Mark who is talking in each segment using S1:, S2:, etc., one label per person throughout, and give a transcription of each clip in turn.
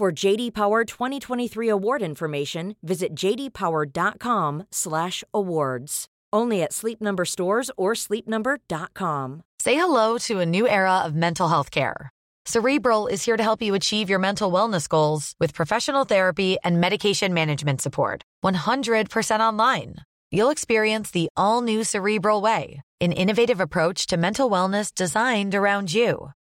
S1: For JD Power 2023 award information, visit jdpower.com/awards. Only at Sleep Number stores or sleepnumber.com.
S2: Say hello to a new era of mental health care. Cerebral is here to help you achieve your mental wellness goals with professional therapy and medication management support. 100% online. You'll experience the all new Cerebral Way, an innovative approach to mental wellness designed around you.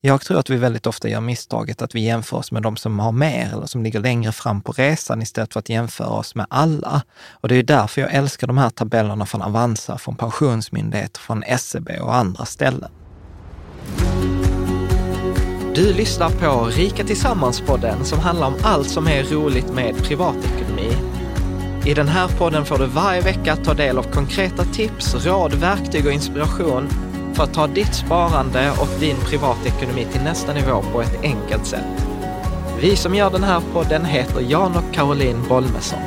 S3: Jag tror att vi väldigt ofta gör misstaget att vi jämför oss med de som har mer eller som ligger längre fram på resan istället för att jämföra oss med alla. Och det är därför jag älskar de här tabellerna från Avanza, från Pensionsmyndigheten, från SEB och andra ställen. Du lyssnar på Rika Tillsammans-podden som handlar om allt som är roligt med privatekonomi. I den här podden får du varje vecka ta del av konkreta tips, råd, verktyg och inspiration för att ta ditt sparande och din privatekonomi till nästa nivå på ett enkelt sätt. Vi som gör den här podden heter Jan och Caroline Bolmesson.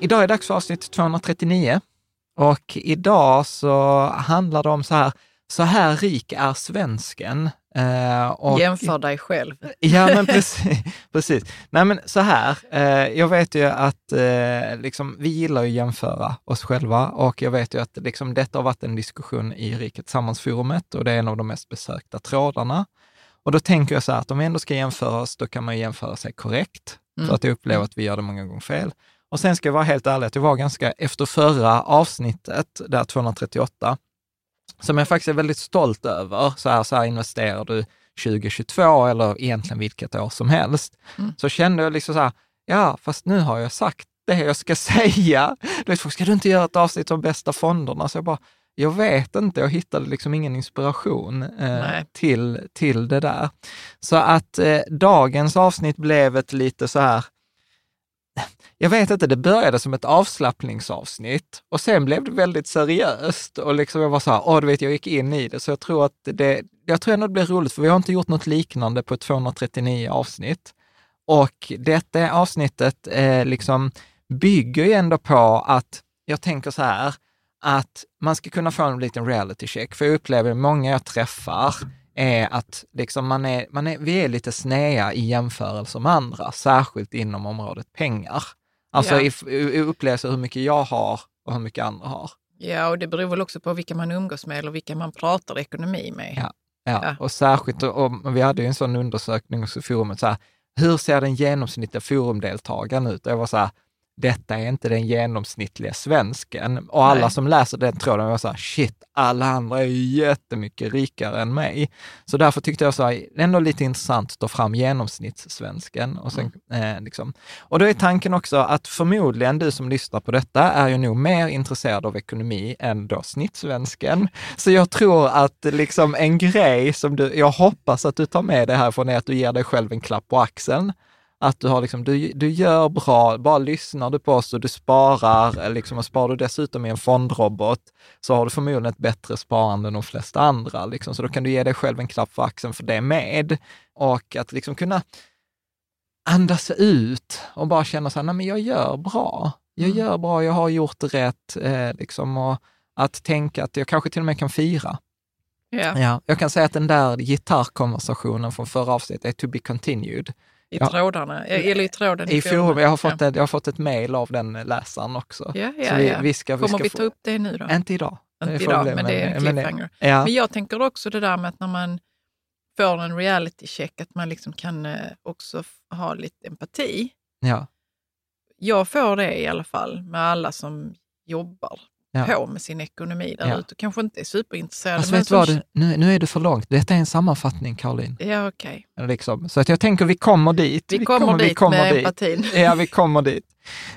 S3: Idag är det dags för avsnitt 239 och idag så handlar det om så här, så här rik är svensken.
S4: Eh, och, Jämför dig själv.
S3: Ja, men precis. precis. Nej, men så här, eh, jag vet ju att eh, liksom, vi gillar att jämföra oss själva och jag vet ju att liksom, detta har varit en diskussion i Riket Tillsammans-forumet och det är en av de mest besökta trådarna. Och då tänker jag så här att om vi ändå ska jämföra oss, då kan man jämföra sig korrekt, mm. för att jag upplever att vi gör det många gånger fel. Och sen ska jag vara helt ärlig, att jag var ganska, efter förra avsnittet, där 238, som jag faktiskt är väldigt stolt över. Så här, så här investerar du 2022 eller egentligen vilket år som helst. Mm. Så kände jag liksom så här, ja, fast nu har jag sagt det jag ska säga. Vet, ska du inte göra ett avsnitt om bästa fonderna? Så jag bara, jag vet inte, jag hittade liksom ingen inspiration eh, till, till det där. Så att eh, dagens avsnitt blev ett lite så här, jag vet inte, det började som ett avslappningsavsnitt och sen blev det väldigt seriöst och liksom jag var så här, åh, du vet, jag gick in i det, så jag tror att det, jag tror ändå det blir roligt, för vi har inte gjort något liknande på 239 avsnitt. Och detta avsnittet eh, liksom bygger ju ändå på att, jag tänker så här, att man ska kunna få en liten reality check, för jag upplever många jag träffar är att liksom man är, man är, vi är lite snea i jämförelse med andra, särskilt inom området pengar. Alltså ja. i, i upplevelse hur mycket jag har och hur mycket andra har.
S4: Ja, och det beror väl också på vilka man umgås med eller vilka man pratar ekonomi med.
S3: Ja, ja. ja. och särskilt, och vi hade ju en sån undersökning hos forumet, så här, hur ser den genomsnittliga forumdeltagaren ut? Jag var så här, detta är inte den genomsnittliga svensken. Och alla Nej. som läser den tråden var så här, shit, alla andra är ju jättemycket rikare än mig. Så därför tyckte jag så här, ändå lite intressant att ta fram genomsnittssvensken. Och, sen, mm. eh, liksom. och då är tanken också att förmodligen du som lyssnar på detta är ju nog mer intresserad av ekonomi än då snittsvensken. Så jag tror att liksom en grej som du, jag hoppas att du tar med dig härifrån är att du ger dig själv en klapp på axeln att du, har liksom, du, du gör bra, bara lyssnar du på oss och du sparar, liksom, och sparar du dessutom i en fondrobot, så har du förmodligen ett bättre sparande än de flesta andra. Liksom. Så då kan du ge dig själv en klapp för axeln för det med. Och att liksom kunna andas ut och bara känna så här, nej men jag gör bra. Jag mm. gör bra, jag har gjort rätt. Eh, liksom, och att tänka att jag kanske till och med kan fira. Yeah. Ja, jag kan säga att den där gitarrkonversationen från förra avsnittet är to be continued
S4: I
S3: Ja.
S4: trådarna, eller i tråden
S3: I forum, jag har fått, ett, jag har fått ett mejl av den läsaren också.
S4: Ja, ja,
S3: vi,
S4: ja.
S3: vi ska, vi
S4: Kommer vi
S3: få,
S4: ta upp det nu då?
S3: Inte idag.
S4: Inte idag, men det är en
S3: men-
S4: cliffhanger.
S3: Ja,
S4: Men jag tänker också det där med att när man får en reality check, att man liksom kan eh, också ha lite empati.
S3: ja,
S4: Jag får det i alla fall med alla som jobbar
S3: Ja.
S4: på med sin ekonomi där
S3: Ja.
S4: ute. Kanske inte är superintresserade. Men
S3: vet vad,
S4: som-
S3: du, nu, nu är du för långt. Detta är en sammanfattning, Caroline.
S4: Ja, okej.
S3: Liksom. Så att jag tänker vi kommer dit.
S4: Vi, kommer dit med empatin.
S3: Ja, vi kommer dit.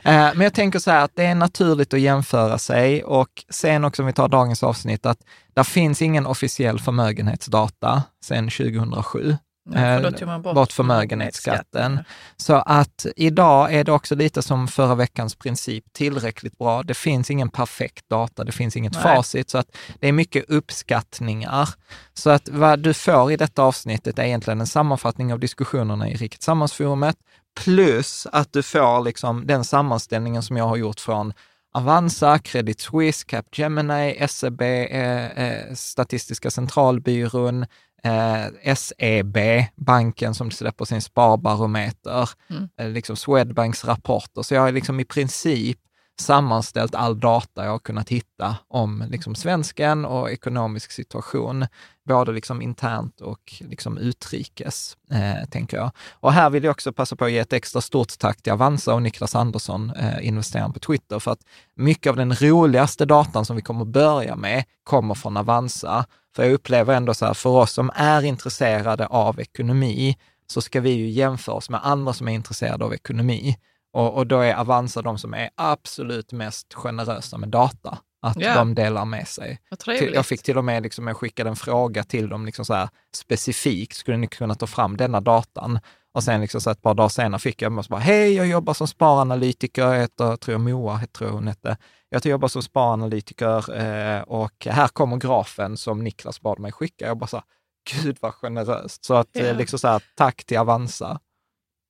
S3: Eh, Men jag tänker så här att det är naturligt att jämföra sig och sen också om vi tar dagens avsnitt att det finns ingen officiell förmögenhetsdata sedan 2007.
S4: Ja, för då
S3: Eh,
S4: tog man bort,
S3: bort förmögenhetsskatten. Så att idag är det också lite som förra veckans princip, tillräckligt bra. Det finns ingen perfekt data, det finns inget
S4: Nej.
S3: facit, så att det är mycket uppskattningar. Så att vad du får i detta avsnittet är egentligen en sammanfattning av diskussionerna i Rikets Sammansforumet, plus att du får liksom den sammanställningen som jag har gjort från Avanza, Credit Suisse, Capgemini, SEB, eh, eh, Statistiska centralbyrån, eh, SEB, banken som släpper sin sparbarometer,
S4: Mm.
S3: eh, liksom Swedbanks rapporter. Så jag har liksom i princip sammanställt all data jag har kunnat hitta om liksom svensken och ekonomisk situation, både liksom internt och liksom utrikes, eh, tänker jag. Och här vill jag också passa på att ge ett extra stort tack till Avanza och Niklas Andersson, eh, investeraren på Twitter, för att mycket av den roligaste datan som vi kommer börja med kommer från Avanza. För jag upplever ändå så här, för oss som är intresserade av ekonomi, så ska vi ju jämföra oss med andra som är intresserade av ekonomi. Och, och då är Avanza de som är absolut mest generösa med data. Att
S4: Ja.
S3: de delar med sig. Till, jag fick till och med, liksom, jag skickade en fråga till dem liksom så här, specifikt, skulle ni kunna ta fram denna datan? Och sen liksom så ett par dagar senare fick jag bara, hej, jag jobbar som sparanalytiker, jag heter, tror jag Moa, tror jag hon hette. Jag jobbar som sparanalytiker eh, och här kommer grafen som Niklas bad mig skicka. Jag bara så här, gud vad generöst. Så att
S4: Ja.
S3: eh, liksom så här, tack till Avanza.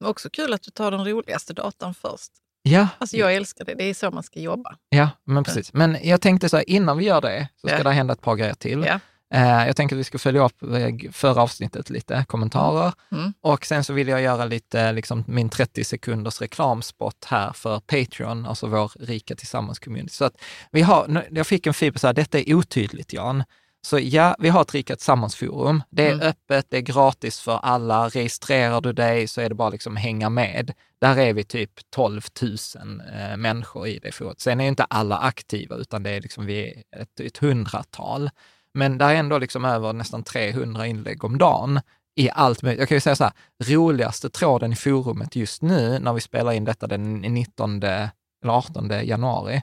S4: Också kul att du tar den roligaste datan först.
S3: Ja,
S4: Alltså jag älskar det, det är så man ska jobba.
S3: ja, men precis. Men jag tänkte så här, innan vi gör det så ska
S4: Ja.
S3: det hända ett par grejer till.
S4: Ja.
S3: Eh, jag tänker att vi ska följa upp eh, förra avsnittet lite, kommentarer.
S4: Mm.
S3: Och sen så vill jag göra lite, liksom min 30 sekunders reklamspot här för Patreon, alltså vår Rika Tillsammans-community. Så att vi har, jag fick en feedback så här, detta är otydligt Jan. Så ja, vi har ett Rika Tillsammans-forum. Det är
S4: Mm.
S3: öppet, det är gratis för alla. Registrerar du dig så är det bara liksom hänga med. Där är vi typ 12 000 eh, människor i det forumet. Sen är inte alla aktiva, utan det är liksom vi ett, ett hundratal. Men där är ändå liksom över nästan 300 inlägg om dagen i allt möjligt. Jag kan ju säga så här, roligaste tråden i forumet just nu, när vi spelar in detta den 19 eller 18 januari,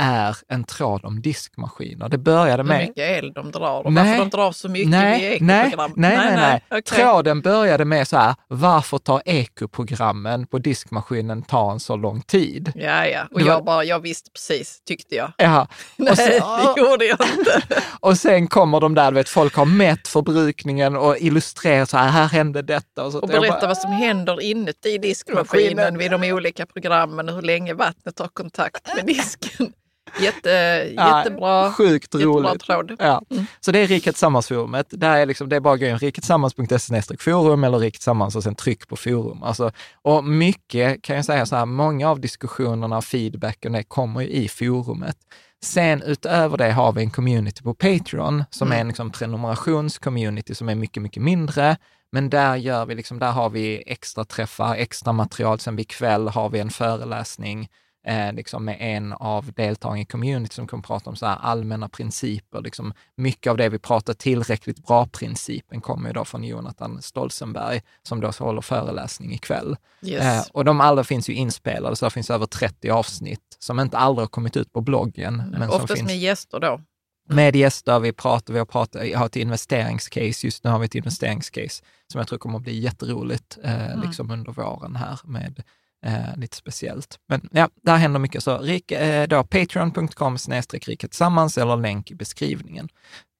S3: är en tråd om diskmaskiner. Det började
S4: Hur
S3: med...
S4: mycket el de drar och
S3: Nej.
S4: varför de drar så mycket
S3: Nej, nej,
S4: ekoprogram.
S3: nej, nej, nej.
S4: okej.
S3: Tråden började med så här, varför tar ekoprogrammen på diskmaskinen ta en så lång tid?
S4: Ja, ja. Och
S3: var-
S4: jag bara, jag visste precis, tyckte jag.
S3: Ja,
S4: Nej,
S3: sen-
S4: det gjorde jag inte.
S3: och sen kommer de där, du vet, folk har mätt förbrukningen och illustrerar så här, här hände detta. Och, så
S4: Och berätta
S3: bara-
S4: vad som händer inuti diskmaskinen vid de olika programmen och hur länge vattnet tar kontakt med disken. Jätte,
S3: Ja,
S4: jättebra,
S3: Sjukt
S4: jättebra
S3: roligt.
S4: tråd.
S3: Ja.
S4: Mm.
S3: Så det är Riket Tillsammans-forumet. Där är liksom, det är bara in riketillsammans.se forum eller Riket Tillsammans och sen tryck på forum. Alltså, och mycket kan jag säga så här, många av diskussionerna och feedbacken det kommer ju i forumet. Sen utöver det har vi en community på Patreon som
S4: Mm.
S3: är en liksom prenumerationscommunity som är mycket, mycket mindre. Men där gör vi liksom, där har vi extra träffar, extra material. Sen vid kväll har vi en föreläsning eh, liksom med en av deltagarna i community som kommer prata om så här allmänna principer. Liksom mycket av det vi pratar tillräckligt bra-principen kommer ju då från Jonathan Stolzenberg som då håller föreläsning ikväll.
S4: Yes.
S3: Eh, och de alla finns ju inspelade, så det finns över 30 avsnitt som inte aldrig har kommit ut på bloggen. Men som
S4: Oftast
S3: finns
S4: med gäster då.
S3: med gäster, vi pratar, vi har pratat, jag har ett investeringscase, just nu har vi ett investeringscase som jag tror kommer att bli jätteroligt eh,
S4: Mm.
S3: liksom under våren här med eh, lite speciellt. Men ja, där händer mycket. Så rik, eh, då patreon.com rika tillsammans eller länk i beskrivningen.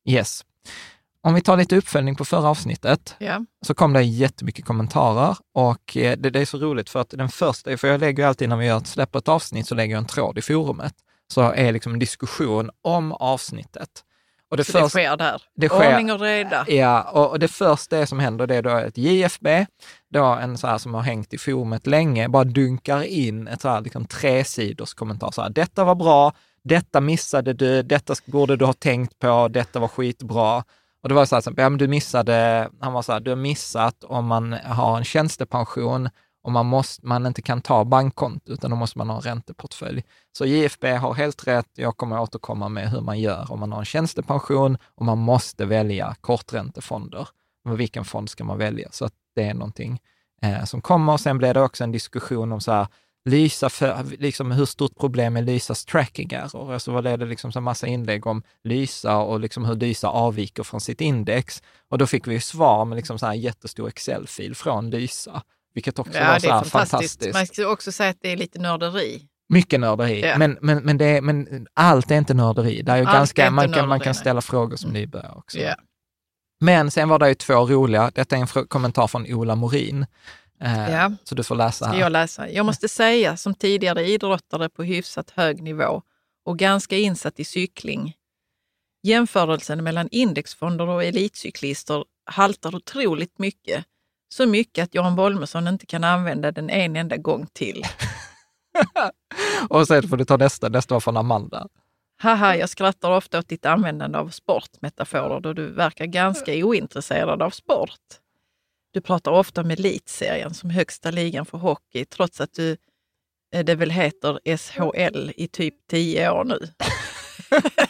S3: Yes. Om vi tar lite uppföljning på förra avsnittet
S4: Ja.
S3: så kom det jättemycket kommentarer och eh, det, det är så roligt för att den första, för jag lägger alltid när vi gör, släpper ett avsnitt så lägger jag en tråd i forumet, så är liksom en diskussion om avsnittet. Och det,
S4: Så
S3: först,
S4: det sker där.
S3: det sker-
S4: Ordning och reda.
S3: ja, och, och det första som händer det är då ett JFB, då en så här som har hängt i forumet länge, bara dunkar in ett så här liksom tresidors kommentar. Så här, detta var bra, detta missade du, detta borde du ha tänkt på, detta var skitbra. Och det var så här, ja, men du missade, han var så här, du har missat om man har en tjänstepension och man, måste, man inte kan ta bankkonto, utan då måste man ha en ränteportfölj. Så JFB har helt rätt. Jag kommer återkomma med hur man gör om man har en tjänstepension och man måste välja korträntefonder. Men vilken fond ska man välja? Så att det är någonting eh, som kommer. Sen blev det också en diskussion om så här, Lysa, för, liksom hur stort problem är Lysas tracking error? Och så var det liksom en massa inlägg om Lysa och liksom hur Lysa avviker från sitt index. Och då fick vi svar med liksom så här en jättestor Excel-fil från Lysa, vilket också
S4: Ja,
S3: var så
S4: är fantastiskt.
S3: fantastiskt.
S4: Man ska också säga att det är lite nörderi.
S3: Mycket nörderi,
S4: Ja.
S3: men, men, men, det är, men allt är inte nörderi. Det är ju
S4: Allt är
S3: ganska,
S4: inte
S3: man, kan, man
S4: nörderi,
S3: kan
S4: nej.
S3: ställa frågor som
S4: Mm.
S3: nybörjare också.
S4: Ja.
S3: Men sen var det ju två roliga. Detta är en kommentar från Ola Morin. Eh,
S4: Ja.
S3: Så du får läsa
S4: Ska
S3: här.
S4: jag läsa? Jag måste säga, som tidigare idrottare på hyfsat hög nivå och ganska insatt i cykling, jämförelsen mellan indexfonder och elitcyklister haltar otroligt mycket. Så mycket att Jan Bolmesson inte kan använda den en enda gång till.
S3: Och sen får du ta nästa. Nästa var från Amanda.
S4: Haha, jag skrattar ofta åt ditt användande av sportmetaforer då du verkar ganska ointresserad av sport. Du pratar ofta om elitserien som högsta ligan för hockey trots att du, eh, det väl heter SHL i typ tio år nu.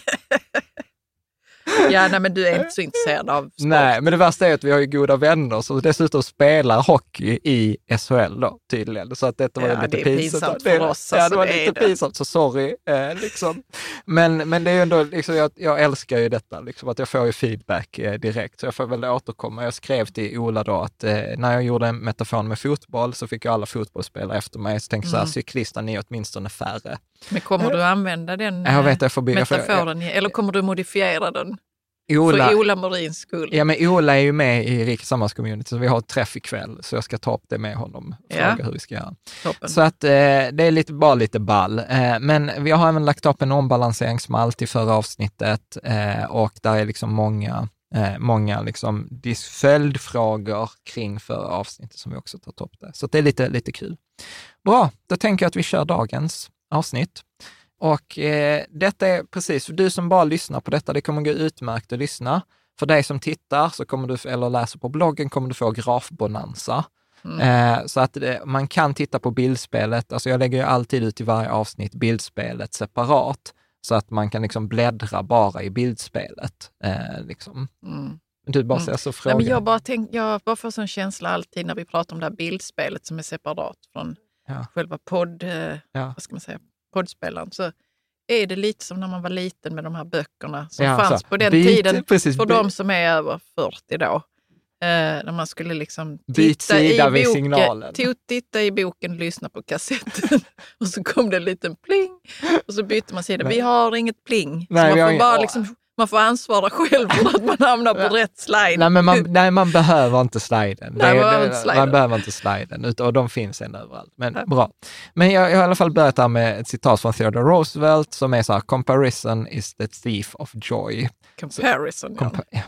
S4: ja, nej, men du är inte så intresserad av sport.
S3: Nej, men det värsta är att vi har ju goda vänner som dessutom spelar hockey i SHL då, tydligen. Så att detta var
S4: Ja,
S3: lite
S4: det
S3: pinsamt.
S4: pinsamt för oss,
S3: Ja,
S4: alltså,
S3: det var
S4: det
S3: lite
S4: det.
S3: pinsamt, så sorry. Eh, liksom. men, men det är ju ändå, liksom, jag, jag älskar ju detta, liksom, att jag får ju feedback eh, direkt. Så jag får väl återkomma. Jag skrev till Ola då att eh, när jag gjorde en metafon med fotboll så fick ju alla fotbollsspelare efter mig. Så tänkte jag så här,
S4: Mm.
S3: cyklister, ni är åtminstone färre.
S4: Men kommer du använda den
S3: Jag vet,
S4: eh,
S3: jag får, by- jag får,
S4: metaforen, eller kommer du modifiera den
S3: Ola,
S4: för Ola Morins skull?
S3: Ja, men Ola är ju med i Rikets Samhällscommunity, så vi har ett träff ikväll, så jag ska ta upp det med honom och
S4: Ja.
S3: fråga hur vi ska göra.
S4: Toppen.
S3: Så att eh, det är lite, bara lite ball. Eh, men vi har även lagt upp en ombalanseringsmall till förra avsnittet eh, och där är liksom många, eh, många liksom följdfrågor kring förra avsnittet som vi också tagit upp där. Så det är lite, lite kul. Bra, då tänker jag att vi kör dagens avsnitt. Och eh, detta är precis, för du som bara lyssnar på detta, det kommer gå utmärkt att lyssna. För dig som tittar så kommer du, eller läser på bloggen kommer du få grafbonanza.
S4: Mm.
S3: Eh, så att det, man kan titta på bildspelet, alltså jag lägger ju alltid ut i varje avsnitt bildspelet separat, så att man kan liksom bläddra bara i bildspelet. Eh, liksom.
S4: Mm.
S3: Du bara
S4: Mm.
S3: ser så
S4: Nej,
S3: frågan.
S4: men jag, bara tänk, jag bara får sån känsla alltid när vi pratar om det här bildspelet som är separat från
S3: Ja.
S4: själva podd, eh,
S3: Ja.
S4: vad ska man säga, poddspelaren. Så är det lite som när man var liten med de här böckerna som
S3: Ja,
S4: fanns
S3: så.
S4: på den
S3: Byt-
S4: tiden
S3: precis,
S4: för
S3: by-
S4: de som är över 40 då. Eh, när man skulle liksom
S3: Byt
S4: titta i, boken, titta i boken, lyssna på kassetten och så kom det en liten pling och så bytte man sida. Vi har inget pling.
S3: Nej,
S4: så man, får bara liksom, man får ansvara själv för att man hamnar på rätt slide.
S3: Nej, men man, nej, man behöver inte sliden.
S4: Nej,
S3: Det-
S4: man behöver inte sliden.
S3: man behöver inte sliden, utan, och de finns ändå överallt. Men
S4: Nej.
S3: bra. Men jag, jag har i alla fall börjat här med ett citat från Theodore Roosevelt som är så här, comparison is the thief of joy.
S4: Comparison. ja.
S3: Compa- ja.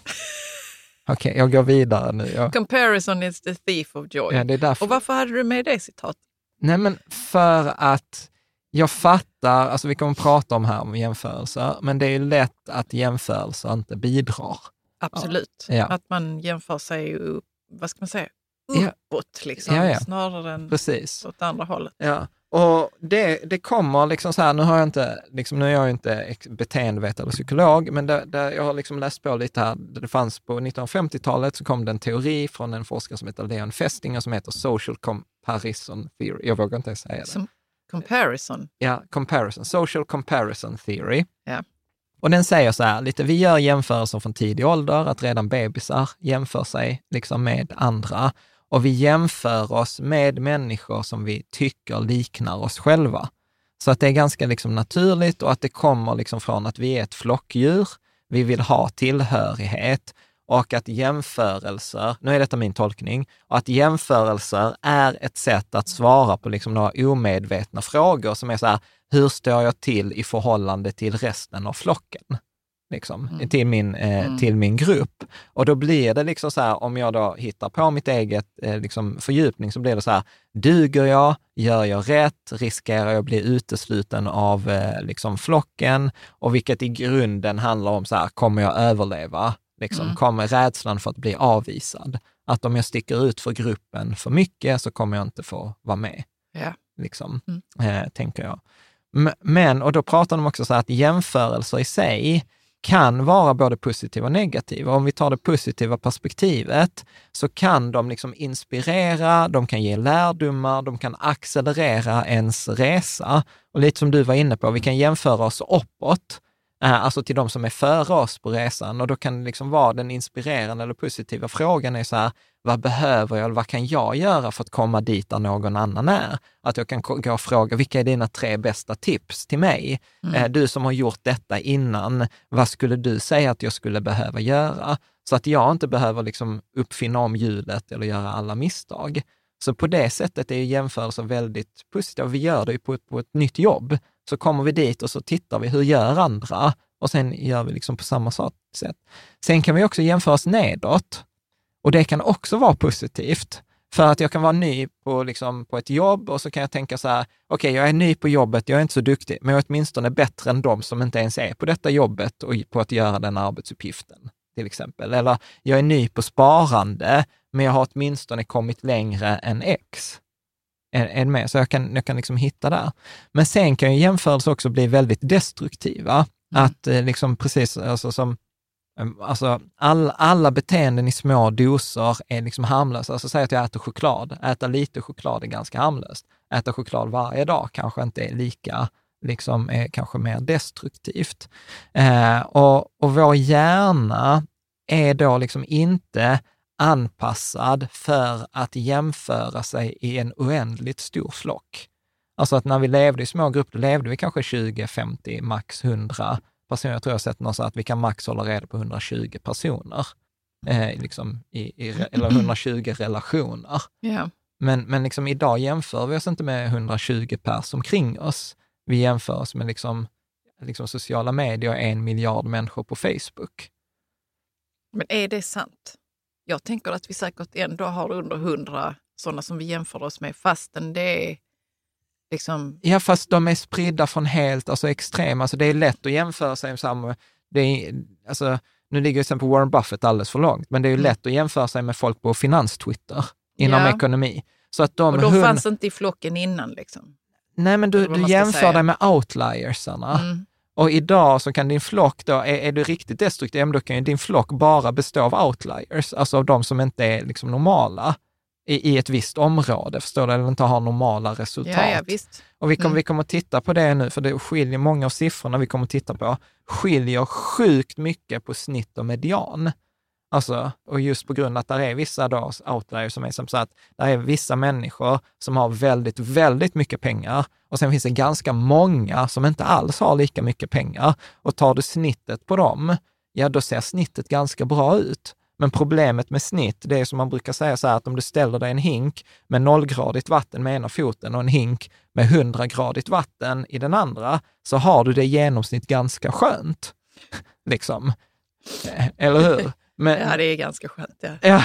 S3: Okej, jag går vidare nu. Jag,
S4: Comparison is the thief of joy.
S3: ja, det är därför.
S4: Och varför hade du med det citatet?
S3: Nej, men för att jag fattar, alltså vi kommer att prata om här om jämförelser, men det är lätt att jämförelser inte bidrar.
S4: Absolut.
S3: Ja.
S4: Att man jämför sig, upp, vad ska man säga,
S3: Ja.
S4: uppåt liksom,
S3: Ja, ja.
S4: snarare än
S3: Precis.
S4: åt andra hållet.
S3: Ja, och det, det kommer liksom så här, nu har jag inte, liksom, nu är jag inte beteendevetare eller psykolog, men det, det, jag har liksom läst på lite här, det fanns på 1950-talet så kom det en teori från en forskare som heter Leon Festinger som heter social comparison theory. Jag vågar inte ens säga det.
S4: Som comparison.
S3: Ja, comparison, social comparison theory.
S4: Ja.
S3: Och den säger så här, lite, vi gör jämförelser från tidig ålder, att redan bebisar jämför sig liksom med andra. Och vi jämför oss med människor som vi tycker liknar oss själva. Så att det är ganska liksom naturligt och att det kommer liksom från att vi är ett flockdjur, vi vill ha tillhörighet och att jämförelser, nu är detta min tolkning, och att jämförelser är ett sätt att svara på liksom några omedvetna frågor som är så här, hur står jag till i förhållande till resten av flocken? liksom,
S4: Mm.
S3: till, min, eh,
S4: Mm.
S3: till min grupp. Och då blir det liksom så här, om jag då hittar på mitt eget eh, liksom fördjupning, så blir det så här, duger jag? Gör jag rätt? Riskerar jag att bli utesluten av eh, liksom flocken? Och vilket i grunden handlar om så här, kommer jag överleva? Liksom,
S4: Mm.
S3: Kommer rädslan för att bli avvisad? Att om jag sticker ut för gruppen för mycket så kommer jag inte få vara med.
S4: Ja.
S3: Liksom,
S4: Mm.
S3: eh, tänker jag. Men, och då pratar de också så här att jämförelser i sig kan vara både positiva och negativa. Om vi tar det positiva perspektivet så kan de liksom inspirera, de kan ge lärdomar, de kan accelerera ens resa. Och lite som du var inne på, vi kan jämföra oss uppåt, alltså till de som är före oss på resan. Och då kan det liksom vara den inspirerande eller positiva frågan är så här, vad behöver jag eller vad kan jag göra för att komma dit där någon annan är? Att jag kan gå och fråga, vilka är dina tre bästa tips till mig?
S4: Mm.
S3: Eh, Du som har gjort detta innan, vad skulle du säga att jag skulle behöva göra? Så att jag inte behöver liksom uppfinna om hjulet eller göra alla misstag. Så på det sättet är ju jämförelser väldigt positiva. Vi gör det ju på på ett nytt jobb. Så kommer vi dit och så tittar vi, hur gör andra? Och sen gör vi liksom på samma sätt. Sen kan vi också jämföra oss nedåt. Och det kan också vara positivt. För att jag kan vara ny på, liksom, på ett jobb och så kan jag tänka så här, okej, jag är ny på jobbet, jag är inte så duktig, men jag är åtminstone bättre än de som inte ens är på detta jobbet och på att göra den arbetsuppgiften, till exempel. Eller jag är ny på sparande, men jag har åtminstone kommit längre än X. Än, än med, så jag kan, jag kan liksom hitta där. Men sen kan ju jämförelser också bli väldigt destruktiva.
S4: Mm.
S3: Att eh, liksom precis, alltså som Ehm, Alltså all, alla beteenden i små doser är liksom harmlösa. Alltså säg att jag äter choklad. Äta lite choklad är ganska harmlöst. Äta choklad varje dag kanske inte är lika, liksom är kanske mer destruktivt. Eh, och, och vår hjärna är då liksom inte anpassad för att jämföra sig i en oändligt stor flock. Alltså att när vi levde i små grupper, då levde vi kanske 20, 50, max 100 personer. Jag tror jag har sett någon så att vi kan max hålla reda på 120 personer, eh, liksom i, i, eller 120 relationer.
S4: Ja.
S3: Men, men liksom idag jämför vi oss inte med 120 pers omkring oss. Vi jämför oss med liksom, liksom sociala medier och en miljard människor på Facebook.
S4: Men är det sant? Jag tänker att vi säkert ändå har under hundra sådana som vi jämför oss med, fastän det är liksom...
S3: Ja, fast de är spridda från helt, alltså extrema, alltså det är lätt att jämföra sig med samma, det är, alltså, nu ligger till exempel Warren Buffett alldeles för långt, men det är ju
S4: Mm.
S3: lätt att jämföra sig med folk på finanstwitter inom
S4: Ja.
S3: ekonomi. Så att de,
S4: Och de
S3: hund-
S4: fanns inte i flocken innan liksom.
S3: Nej, men du, du jämför
S4: säga.
S3: dig med outliersarna.
S4: Mm.
S3: Och idag så kan din flock då, är, är du riktigt destruktiv, då kan ju din flock bara bestå av outliers, alltså av de som inte är liksom normala i, i ett visst område, förstår du, eller inte har normala resultat.
S4: Ja, ja, visst.
S3: Och vi kommer,
S4: Mm.
S3: vi kommer att titta på det nu, för det skiljer, många av siffrorna vi kommer att titta på skiljer sjukt mycket på snitt och median. Alltså, och just på grund av att det är vissa då, outliers som är som så att det är vissa människor som har väldigt, väldigt mycket pengar och sen finns det ganska många som inte alls har lika mycket pengar. Och tar du snittet på dem, ja då ser snittet ganska bra ut. Men problemet med snitt, det är som man brukar säga så här att om du ställer dig en hink med nollgradigt vatten med ena foten och en hink med hundragradigt vatten i den andra, så har du det i genomsnitt ganska skönt. liksom. Eh, eller hur? Men,
S4: Ja, det är ganska skönt. Ja.
S3: ja.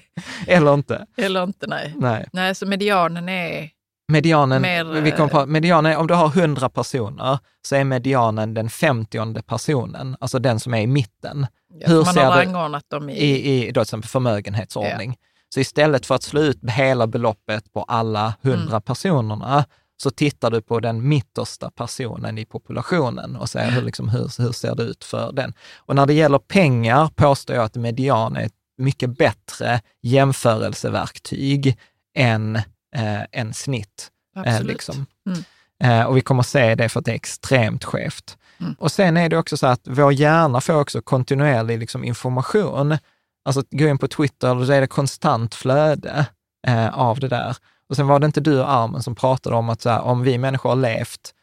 S3: Eller inte.
S4: Eller inte, nej.
S3: Nej.
S4: Nej, så medianen är...
S3: Medianen,
S4: Mer,
S3: vi kommer på, medianen, om du har 100 personer, så är medianen den 50 personen, alltså den som är i mitten.
S4: Ja,
S3: Hur
S4: man
S3: ser
S4: har rangordnat dem i...
S3: i, i då till förmögenhetsordning. Så istället för att slå ut hela beloppet på alla hundra
S4: Mm.
S3: personerna, så tittar du på den mittersta personen i populationen och ser hur, liksom, hur, hur ser det ut för den. Och när det gäller pengar påstår jag att median är ett mycket bättre jämförelseverktyg än, eh, än snitt. Eh, liksom.
S4: Mm.
S3: Eh, och vi kommer se det för att det är extremt skevt.
S4: Mm.
S3: Och sen är det också så att vår hjärna får också kontinuerlig liksom, information. Alltså gå in på Twitter, då är det konstant flöde eh, av det där. Och sen var det inte du och Armen som pratade om att så här, om vi människor har levt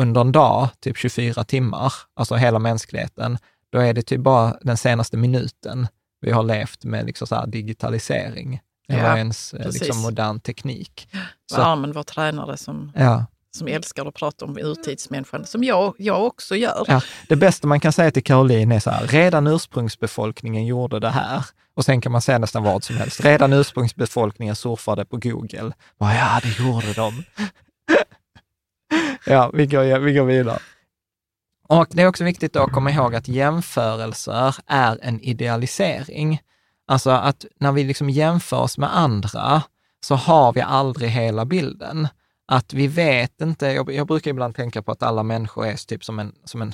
S3: under en dag, typ 24 timmar, alltså hela mänskligheten, då är det typ bara den senaste minuten vi har levt med liksom så digitalisering.
S4: Ja,
S3: eller ens eh,
S4: precis.
S3: liksom modern teknik.
S4: Så- armen var tränare som...
S3: Ja,
S4: som älskar att prata om urtidsmänniskan, som jag, jag också gör.
S3: Ja, det bästa man kan säga till Caroline är så här, redan ursprungsbefolkningen gjorde det här. Och sen kan man säga nästan vad som helst. Redan ursprungsbefolkningen surfade på Google. Bara, ja, det gjorde de. ja, vi går, vi går vidare. Och det är också viktigt att komma ihåg att jämförelser är en idealisering. Alltså att när vi liksom jämför oss med andra så har vi aldrig hela bilden. Att vi vet inte, jag, jag brukar ibland tänka på att alla människor är typ som en, som en,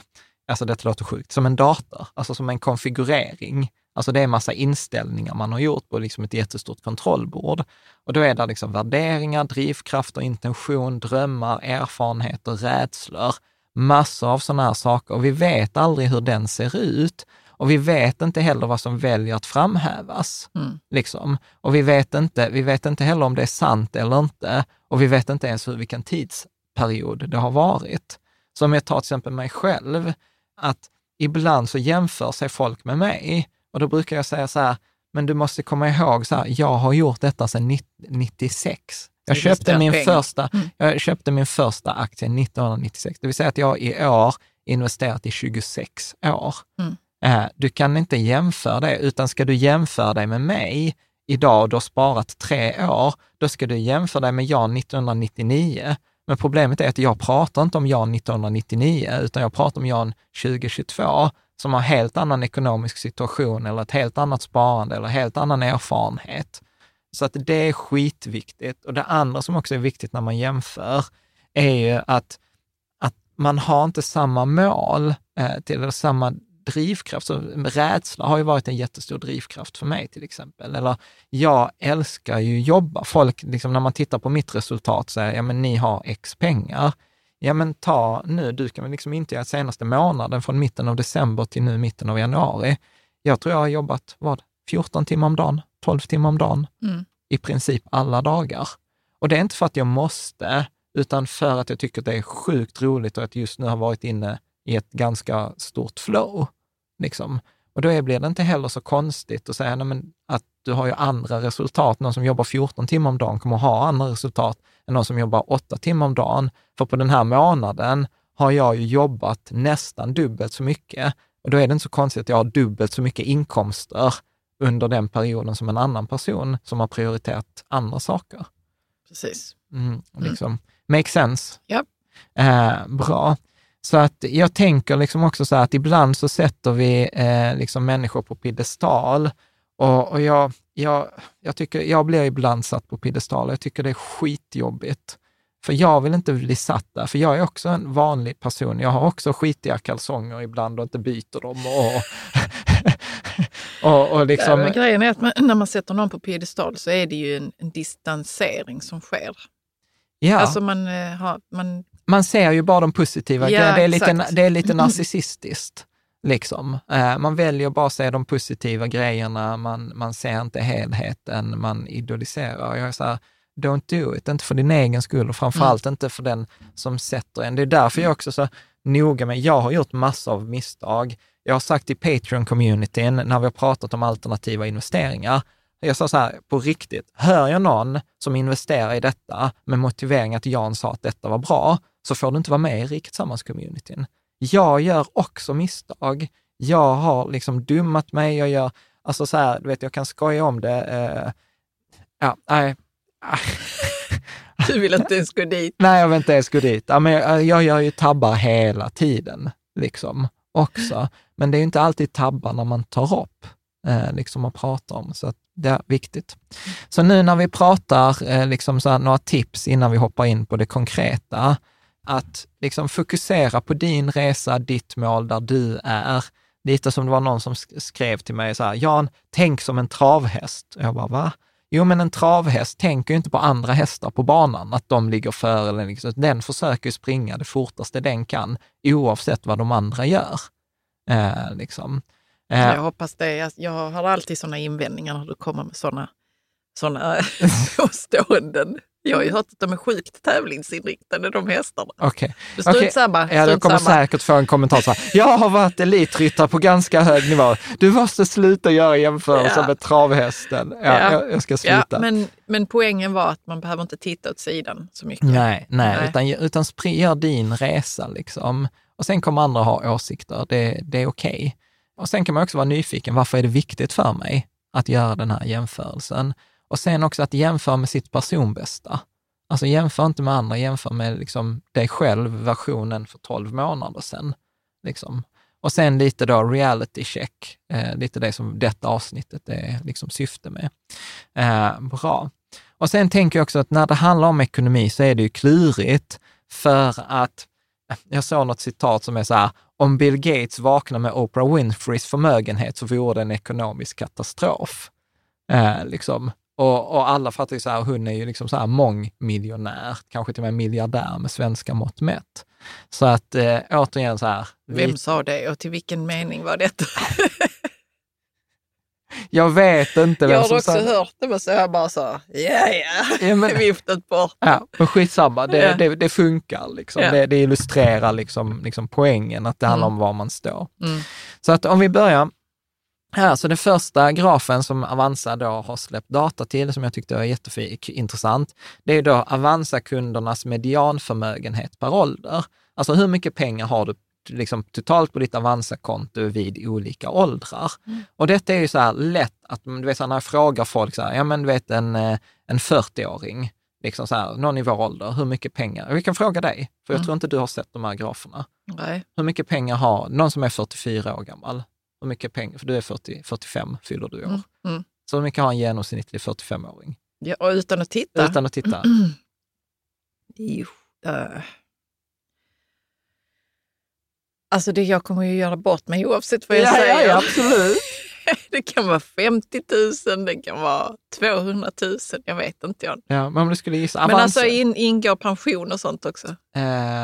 S3: alltså detta låter sjukt, som en dator, alltså som en konfigurering. Alltså det är massa inställningar man har gjort på liksom ett jättestort kontrollbord. Och då är det liksom värderingar, drivkrafter, intention, drömmar, erfarenheter, rädslor, massor av sådana här saker. Och vi vet aldrig hur den ser ut. Och vi vet inte heller vad som väljer att framhävas. Mm. Liksom. Och vi vet, inte, vi vet inte heller om det är sant eller inte. Och vi vet inte ens hur, vilken tidsperiod det har varit. Så om jag tar till exempel mig själv, att ibland så jämför sig folk med mig. Och då brukar jag säga så här, men du måste komma ihåg, så här, jag har gjort detta sedan 96. Jag köpte, min första, mm. jag köpte min första aktie 1996, det vill säga att jag i år investerat i 26 år. Mm. Eh, du kan inte jämföra det, utan ska du jämföra dig med mig idag och du har sparat tre år, då ska du jämföra dig med Jan 1999. Men problemet är att jag pratar inte om Jan 1999, utan jag pratar om Jan 2022, som har helt annan ekonomisk situation eller ett helt annat sparande eller helt annan erfarenhet. Så att det är skitviktigt. Och det andra som också är viktigt när man jämför är ju att, att man har inte samma mål eh, till, eller samma drivkraft. Så rädsla har ju varit en jättestor drivkraft för mig till exempel. Eller jag älskar ju jobba. Folk, liksom, när man tittar på mitt resultat, säger ja men ni har x pengar. Ja men ta nu, du kan väl liksom inte göra senaste månaden från mitten av december till nu mitten av januari. Jag tror jag har jobbat, vad, 14 timmar om dagen, 12 timmar om dagen, mm. i princip alla dagar. Och det är inte för att jag måste, utan för att jag tycker att det är sjukt roligt och att just nu har varit inne i ett ganska stort flow. Liksom. Och då blir det inte heller så konstigt att säga nej, men att du har ju andra resultat. Någon som jobbar 14 timmar om dagen kommer ha andra resultat än någon som jobbar 8 timmar om dagen. För på den här månaden har jag ju jobbat nästan dubbelt så mycket. Och då är det inte så konstigt att jag har dubbelt så mycket inkomster under den perioden som en annan person som har prioriterat andra saker.
S4: Precis.
S3: Mm, liksom. Mm. Make sense?
S4: Ja.
S3: Eh, bra. Så att jag tänker liksom också så här att ibland så sätter vi eh, liksom människor på piedestal och, och jag, jag, jag, tycker, jag blir ibland satt på piedestal. Jag tycker det är skitjobbigt. För jag vill inte bli satt där, för jag är också en vanlig person. Jag har också skitiga kalsonger ibland och inte byter dem. Och,
S4: och, och liksom... ja, grejen är att man, när man sätter någon på piedestal så är det ju en, en distansering som sker. Ja. Alltså man, eh, har, man
S3: man ser ju bara de positiva ja, grejerna. Det är, lite, det är lite narcissistiskt. Liksom. Eh, man väljer bara att se de positiva grejerna, man, man ser inte helheten, man idoliserar. Jag är så här, don't do it, inte för din egen skull och framförallt mm. inte för den som sätter en. Det är därför jag också så noga med, jag har gjort massor av misstag. Jag har sagt i Patreon-communityn, när vi har pratat om alternativa investeringar, jag sa så här, på riktigt, hör jag någon som investerar i detta med motivering att Jan sa att detta var bra, så får du inte vara med i Riket Sammans-communityn. Jag gör också misstag. Jag har liksom dummat mig, jag gör, alltså så här, du vet, jag kan skoja om det. Eh, ja, nej.
S4: Du vill inte ens gå dit?
S3: Nej, jag vill inte ens gå dit. Ja, men jag, jag gör ju tabbar hela tiden, liksom, också. Men det är ju inte alltid tabbar när man tar upp, eh, liksom, och pratar om. Så att det är viktigt. Så nu när vi pratar, eh, liksom så här, några tips innan vi hoppar in på det konkreta, att liksom fokusera på din resa, ditt mål, där du är. Lite som det var någon som skrev till mig så här, Jan, tänk som en travhäst. Jag bara, va? Jo, men en travhäst tänker ju inte på andra hästar på banan, att de ligger före. Eller liksom. Den försöker springa det fortaste den kan, oavsett vad de andra gör. Eh, liksom.
S4: eh. Jag hoppas det. Jag har alltid sådana invändningar när du kommer med sådana såna påståenden. Jag har ju hört att de är sjukt tävlingsinriktade, de hästarna.
S3: Okej.
S4: Strunt
S3: Okej.
S4: samma.
S3: Ja, jag kommer
S4: samma.
S3: säkert få en kommentar så här. Jag har varit elitryttare på ganska hög nivå. Du måste sluta göra jämförelser
S4: Ja.
S3: med travhästen. Ja,
S4: Ja.
S3: Jag, jag ska
S4: Ja,
S3: sluta.
S4: men, men poängen var att man behöver inte titta åt sidan så mycket.
S3: Nej, nej,
S4: Nej.
S3: utan, utan spri- gör din resa liksom. Och sen kommer andra ha åsikter, det, det är okej. Och sen kan man också vara nyfiken, varför är det viktigt för mig att göra den här jämförelsen? Och sen också att jämföra med sitt personbästa. Alltså jämför inte med andra, jämför med liksom dig själv, versionen för 12 månader sedan. Liksom. Och sen lite då reality check, eh, lite det som detta avsnittet är liksom syfte med. Eh, bra. Och sen tänker jag också att när det handlar om ekonomi så är det ju klurigt för att eh, jag såg något citat som är så här, om Bill Gates vaknar med Oprah Winfreys förmögenhet så vore det en ekonomisk katastrof. Eh, liksom och, och alla fattar ju så här, hon är ju liksom så här mångmiljonär, kanske till och med miljardär med svenska mått mätt. Så att eh, återigen så här, vi-
S4: Vem sa det och till vilken mening var detta?
S3: jag vet inte vem
S4: Jag har också
S3: sa
S4: hört det, men så jag bara så, ja ja,
S3: Ja, men-
S4: viftat bort.
S3: Ja, men skitsamma, det,
S4: Ja.
S3: det, det funkar. Liksom.
S4: Ja.
S3: Det, det illustrerar liksom, liksom poängen, att det handlar
S4: Mm.
S3: om var man står.
S4: Mm.
S3: Så att om vi börjar här, så den första grafen som Avanza då har släppt data till, som jag tyckte var jätteintressant, det är då Avanza-kundernas medianförmögenhet per ålder. Alltså hur mycket pengar har du liksom totalt på ditt Avanza-konto vid olika åldrar. Och detta är ju så här lätt att, du vet så här, när jag frågar folk så här, ja men du vet en, eh, en 40-åring, liksom så här, någon i vår ålder, hur mycket pengar? Vi kan fråga dig, för jag
S4: Mm.
S3: tror inte du har sett de här graferna.
S4: Nej.
S3: Hur mycket pengar har någon som är 44 år gammal? Hur mycket pengar, för du är 40, 45, fyller du i år.
S4: Mm. Mm.
S3: Så hur mycket har en genomsnittlig 45-åring?
S4: Ja, och utan att titta.
S3: Utan att titta.
S4: Jo, eh. Alltså det, jag kommer ju göra bort mig oavsett vad jag
S3: Ja, ja,
S4: säger.
S3: ja, absolut.
S4: Det kan vara 50 000, det kan vara 200 000, jag vet inte. Jag.
S3: Ja, men om du skulle gissa,
S4: Men
S3: Avanza.
S4: alltså in, ingår pension och sånt också?
S3: eh,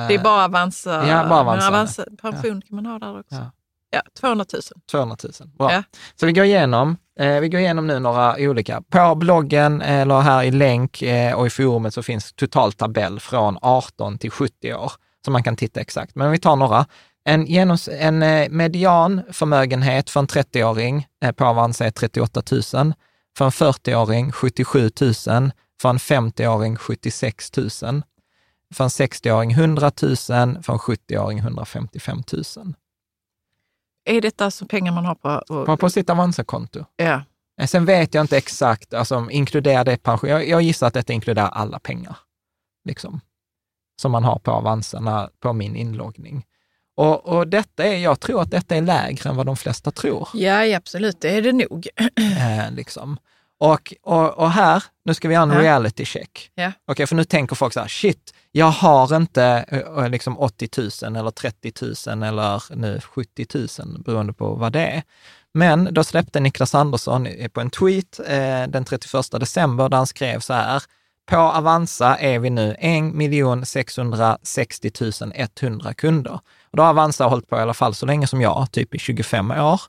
S4: Det är bara Avanza.
S3: Ja, bara Avanza.
S4: Men Avanza pension kan man ha där också.
S3: Ja.
S4: Ja, 200 000.
S3: 200 000. Bra.
S4: Ja.
S3: Så vi går igenom, eh, vi går igenom nu några olika. På bloggen eller här i länk eh, och i forumet så finns total tabell från 18 till 70 år, så man kan titta exakt. Men vi tar några. En, genoms, en eh, median förmögenhet för en 30-åring eh, på Avanza är 38 000. För en 40-åring 77 000. För en 50-åring 76 000. För en 60-åring 100 000. För en 70-åring 155 000.
S4: Är detta alltså pengar man har på...
S3: På, på sitt Avanza-konto.
S4: Ja.
S3: Eh, Sen vet jag inte exakt, alltså inkluderar det pension? Jag, jag gissar att detta inkluderar alla pengar, liksom, som man har på Avanza när, på min inloggning. Och, och detta är, jag tror att detta är lägre än vad de flesta tror.
S4: ja, ja, absolut. Det är det nog.
S3: Eh, liksom. Och, och, och här, nu ska vi göra en
S4: Ja.
S3: reality check.
S4: Ja.
S3: Okej, för nu tänker folk så här, shit, jag har inte eh, liksom 80 000 eller 30 000 eller nu 70 000, beroende på vad det är. Men då släppte Niklas Andersson eh, på en tweet eh, den 31 december där han skrev så här, på Avanza är vi nu 1 660 100 kunder. Och då har Avanza hållit på i alla fall så länge som jag, typ i 25 år.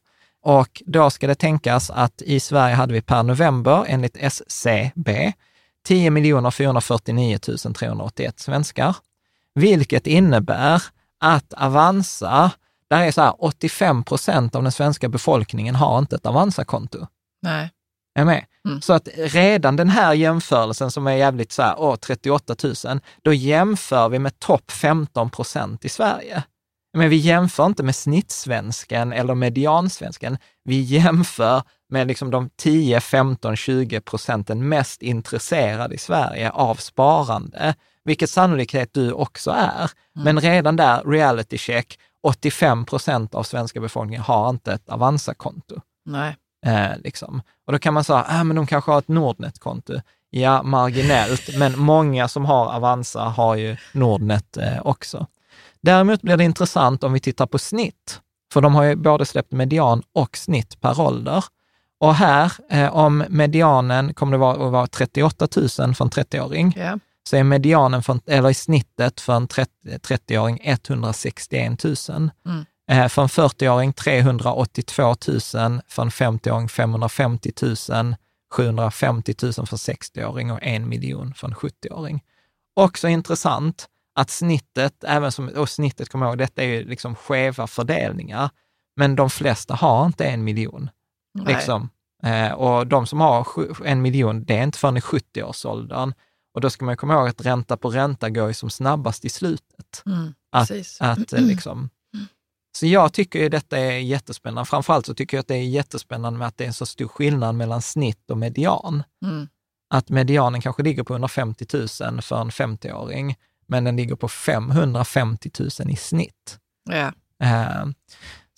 S3: Och då ska det tänkas att i Sverige hade vi per november enligt SCB 10 449 381 svenskar, vilket innebär att Avanza, där är så här 85 procent av den svenska befolkningen har inte ett Avanza-konto.
S4: Nej.
S3: Är med?
S4: Mm.
S3: Så att redan den här jämförelsen som är jävligt så här, åh, 38 000, då jämför vi med topp 15 procent i Sverige. Men vi jämför inte med snittsvensken eller mediansvensken. Vi jämför med liksom de 10, 15, 20 procenten mest intresserade i Sverige av sparande, vilket sannolikhet du också är. Men redan där, reality check, 85 procent av svenska befolkningen har inte ett Avanza-konto.
S4: Nej.
S3: Eh, liksom. Och då kan man säga, ah, men de kanske har ett Nordnet-konto. Ja, marginellt, men många som har Avanza har ju Nordnet eh, också. Däremot blir det intressant om vi tittar på snitt, för de har ju både släppt median och snitt per ålder. Och här, eh, om medianen kommer det vara, att vara 38 000 för en 30-åring,
S4: Ja.
S3: så är medianen, för, en- eller i snittet för en 30 30-åring 161 000.
S4: Mm.
S3: Eh, För en 40-åring 382 000, för en 50-åring 550 000, 750 000 för 60-åring och en miljon för en 70-åring. Också intressant att snittet, även som, och snittet, kommer ihåg, detta är ju liksom skeva fördelningar, men de flesta har inte en miljon. Liksom. Eh, och de som har en miljon, det är inte förrän i 70-årsåldern. Och då ska man komma ihåg att ränta på ränta går ju som snabbast i slutet.
S4: Mm,
S3: att, att, eh, liksom, så jag tycker ju detta är jättespännande. Framförallt så tycker jag att det är jättespännande med att det är en så stor skillnad mellan snitt och median.
S4: Mm.
S3: Att medianen kanske ligger på 150 000 för en 50-åring, men den ligger på 550 000 i snitt.
S4: Ja.
S3: Eh,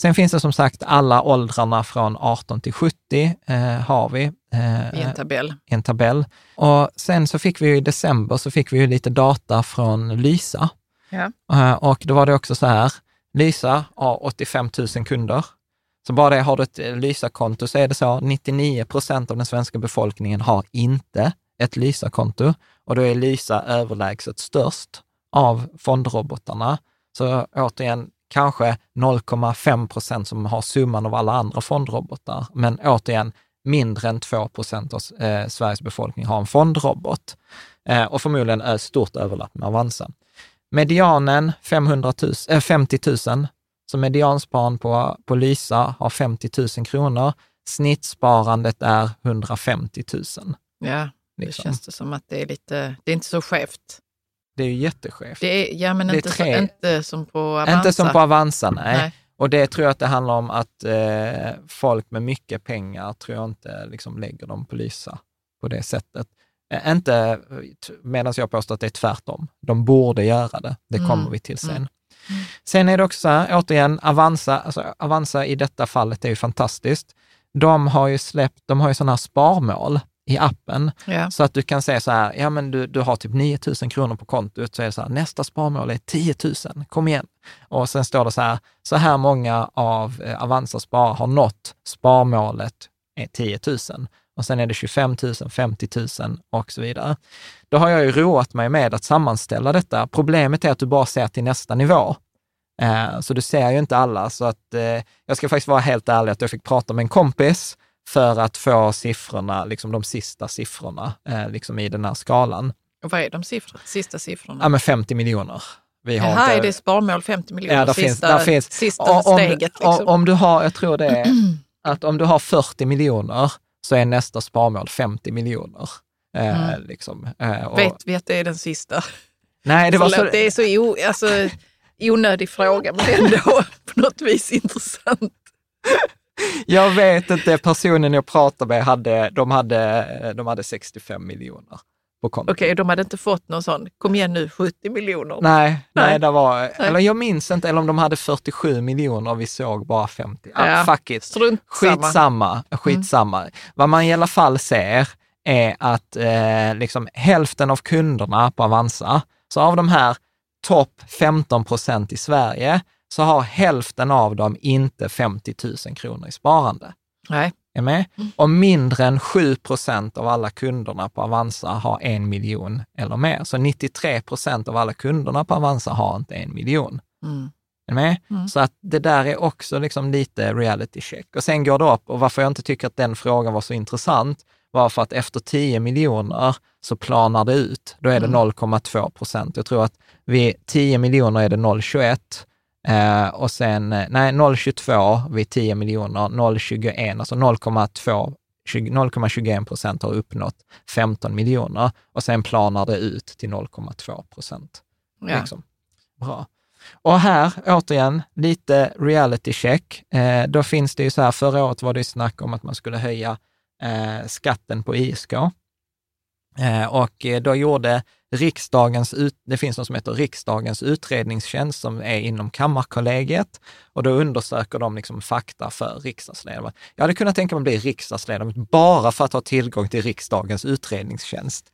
S3: sen finns det som sagt alla åldrarna från 18 till 70 eh, har vi.
S4: Eh, I en tabell.
S3: I en tabell. Och sen så fick vi i december så fick vi ju lite data från Lysa.
S4: Ja.
S3: Eh, och då var det också så här, Lysa har 85 000 kunder. Så bara det, har du ett Lysa-konto så är det så, 99 procent av den svenska befolkningen har inte ett Lysa-konto och då är Lysa överlägset störst av fondrobotarna. Så återigen, kanske 0,5 procent som har summan av alla andra fondrobotar, men återigen, mindre än 2 procent av eh, Sveriges befolkning har en fondrobot. Eh, och förmodligen är stort överlapp med Avanza. Medianen 500 000, äh, 50 000, så medianspararen på, på Lysa har 50 000 kronor. Snittsparandet är 150 000.
S4: Ja, det liksom. känns det som att det är lite, det är inte så skevt.
S3: Det är ju jätteskevt.
S4: Det är, ja, men inte, tre, så, inte som på Avanza.
S3: Inte som på Avanza, nej. nej. Och det tror jag att det handlar om att eh, folk med mycket pengar tror jag inte liksom lägger dem på Lysa på det sättet. Eh, inte medan jag påstår att det är tvärtom. De borde göra det. Det kommer mm. vi till sen. Mm. Sen är det också så här, återigen, Avanza, alltså Avanza i detta fallet är ju fantastiskt. De har ju släppt, de har ju sådana här sparmål i appen.
S4: Ja.
S3: Så att du kan säga så här, ja men du, du har typ 9 000 kronor på kontot, så är det så här, nästa sparmål är 10 000, kom igen. Och sen står det så här, så här många av eh, Avanza sparare har nått sparmålet är 10 000 och sen är det 25 000, 50 000 och så vidare. Då har jag ju roat mig med att sammanställa detta. Problemet är att du bara ser till nästa nivå. Eh, så du ser ju inte alla. Så att, eh, jag ska faktiskt vara helt ärlig att jag fick prata med en kompis för att få siffrorna, liksom de sista siffrorna eh, liksom i den här skalan.
S4: Och vad är de siffror, sista siffrorna?
S3: Ja, men 50 miljoner.
S4: Vi har Jaha, inte... är det sparmål 50 miljoner?
S3: Ja, där sista, finns, där finns,
S4: sista om, steget? Liksom.
S3: Om du har, jag tror det är, att om du har 40 miljoner så är nästa sparmål 50 miljoner. Eh, mm. liksom,
S4: eh, och... Vet vi att det är den sista?
S3: Nej, det var så...
S4: Det är så o, alltså, onödig fråga, men ändå på något vis intressant.
S3: Jag vet inte, personen jag pratade med, hade, de, hade, de hade 65 miljoner på kontot.
S4: Okej, okay, de hade inte fått någon sån, kom igen nu, 70 miljoner?
S3: Nej, nej, nej det var, nej. eller jag minns inte, eller om de hade 47 miljoner och vi såg bara 50. Ah, ja, fuck it.
S4: Strunt
S3: skitsamma. Skitsamma. Mm. Vad man i alla fall ser är att eh, liksom hälften av kunderna på Avanza, så av de här topp 15 procent i Sverige, så har hälften av dem inte 50 000 kronor i sparande.
S4: Nej.
S3: Är med? Mm. Och mindre än 7 procent av alla kunderna på Avanza har en miljon eller mer. Så 93 procent av alla kunderna på Avanza har inte en miljon.
S4: Mm.
S3: Är med? Mm. Så att det där är också liksom lite reality check. Och sen går det upp, och varför jag inte tycker att den frågan var så intressant, var för att efter 10 miljoner så planar det ut. Då är det 0,2 mm. procent. Jag tror att vid 10 miljoner är det 0,21 Eh, och sen, eh, nej, 0,22 vid 10 miljoner, 0,21, alltså 0,2 0,21 procent har uppnått 15 miljoner och sen planar det ut till 0,2 procent.
S4: Ja.
S3: Liksom. Bra. Och här, återigen, lite reality check. Eh, då finns det ju så här, förra året var det snack om att man skulle höja eh, skatten på ISK. Eh, och eh, då gjorde riksdagens, det finns något som heter riksdagens utredningstjänst som är inom Kammarkollegiet och då undersöker de liksom fakta för riksdagsledamöter. Jag hade kunnat tänka mig att bli riksdagsledamot bara för att ha tillgång till riksdagens utredningstjänst.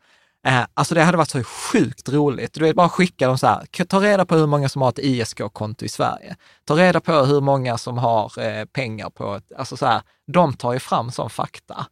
S3: Eh, alltså det hade varit så sjukt roligt. Du vet, bara skicka dem så här, ta reda på hur många som har ett ISK-konto i Sverige. Ta reda på hur många som har eh, pengar på ett, alltså så här, de tar ju fram sån fakta.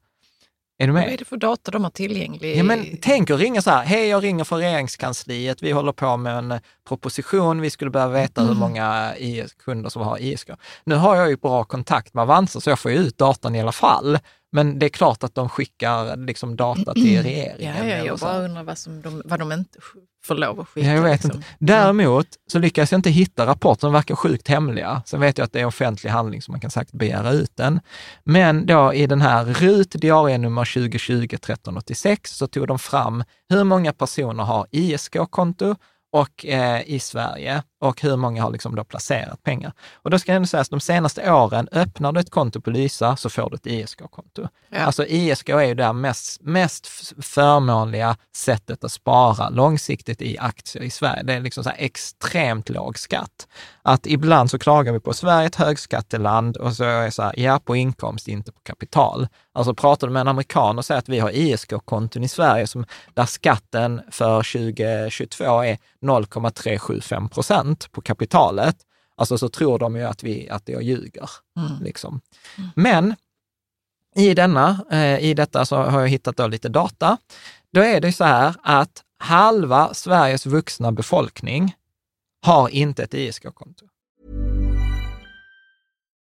S3: Är du med?
S4: Vad är det för data de har tillgänglig?
S3: Ja, men tänk att ringa så här, hej jag ringer från regeringskansliet, vi håller på med en proposition, vi skulle behöva veta mm. hur många IS kunder som har ISK. Nu har jag ju bra kontakt med Avanza så jag får ju ut datan i alla fall. Men det är klart att de skickar liksom data till regeringen.
S4: Ja, ja, jag bara undrar vad, som de, vad de inte får lov att skicka.
S3: Ja, jag vet
S4: liksom.
S3: inte. Däremot så lyckas jag inte hitta rapporter som verkar sjukt hemliga. Sen vet jag att det är offentlig handling så man kan säkert begära ut den. Men då i den här RUT diarienummer 2020 1386 så tog de fram hur många personer har ISK-konto och eh, i Sverige och hur många har liksom då placerat pengar. Och då ska jag ändå säga att de senaste åren, öppnar du ett konto på Lysa så får du ett ISK-konto.
S4: Ja.
S3: Alltså ISK är ju det mest, mest förmånliga sättet att spara långsiktigt i aktier i Sverige. Det är liksom så här extremt låg skatt. Att ibland så klagar vi på Sverige är ett högskatteland och så är det så här, ja på inkomst, inte på kapital. Alltså pratar du med en amerikan och säger att vi har ISK-konton i Sverige som, där skatten för 2022 är 0,375 procent på kapitalet, alltså så tror de ju att, vi, att jag ljuger.
S4: Mm.
S3: Liksom. Men i, denna, eh, i detta så har jag hittat då lite data. Då är det så här att halva Sveriges vuxna befolkning har inte ett ISK-konto.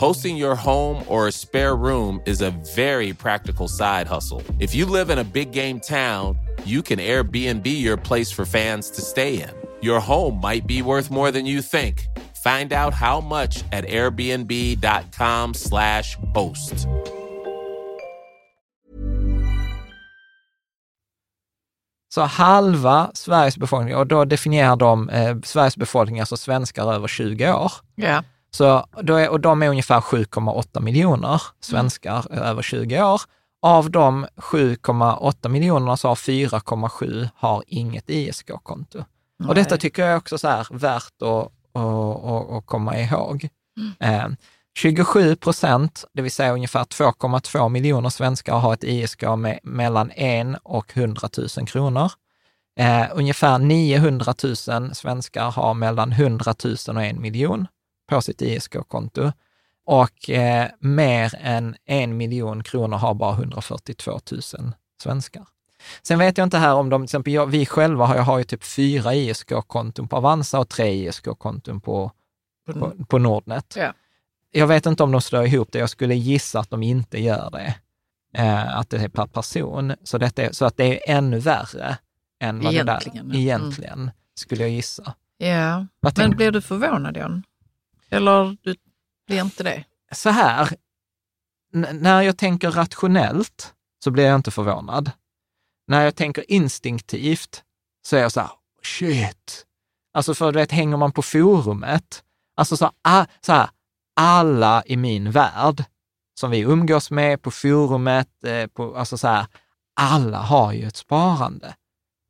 S5: Hosting your home or a spare room is a very practical side hustle. If you live in a big game town, you can Airbnb your place for fans to stay in. Your home might be worth more than you think. Find out how much at airbnb.com/slash host.
S3: Så halva Sveriges befolkning, och då definierar de eh, Sveriges befolkning, alltså svenskar över 20 år.
S4: Ja.
S3: Så då är, och de är ungefär 7,8 miljoner svenskar över 20 år. Av de 7,8 miljonerna så har 4,7 har inget ISK-konto. Och detta tycker jag är också så här värt att, att, komma ihåg. Eh, 27 procent, det vill säga ungefär 2,2 miljoner svenskar har ett ISK med mellan 1 och 100 000 kronor. Eh, ungefär 900 000 svenskar har mellan 100 000 och 1 miljon på sitt ISK-konto. Och eh, mer än en miljon kronor har bara 142 000 svenskar. Sen vet jag inte här om de, till exempel jag, vi själva har, jag har ju typ fyra ISK-konton på Avanza och tre ISK-konton på, på, på Nordnet.
S4: Ja.
S3: Jag vet inte om de slår ihop det, jag skulle gissa att de inte gör det. Eh, att det är per person. Så, detta är, så att det är ännu värre än vad
S4: Egentligen,
S3: det där egentligen, skulle jag gissa.
S4: Ja, men blir du förvånad John? Eller du blir inte det?
S3: så här, när jag tänker rationellt så blir jag inte förvånad. När jag tänker instinktivt så är jag så här, shit. Alltså för du vet, hänger man på forumet, alltså så, a, så här, alla i min värld som vi umgås med på forumet, eh, på, alltså så här, alla har ju ett sparande.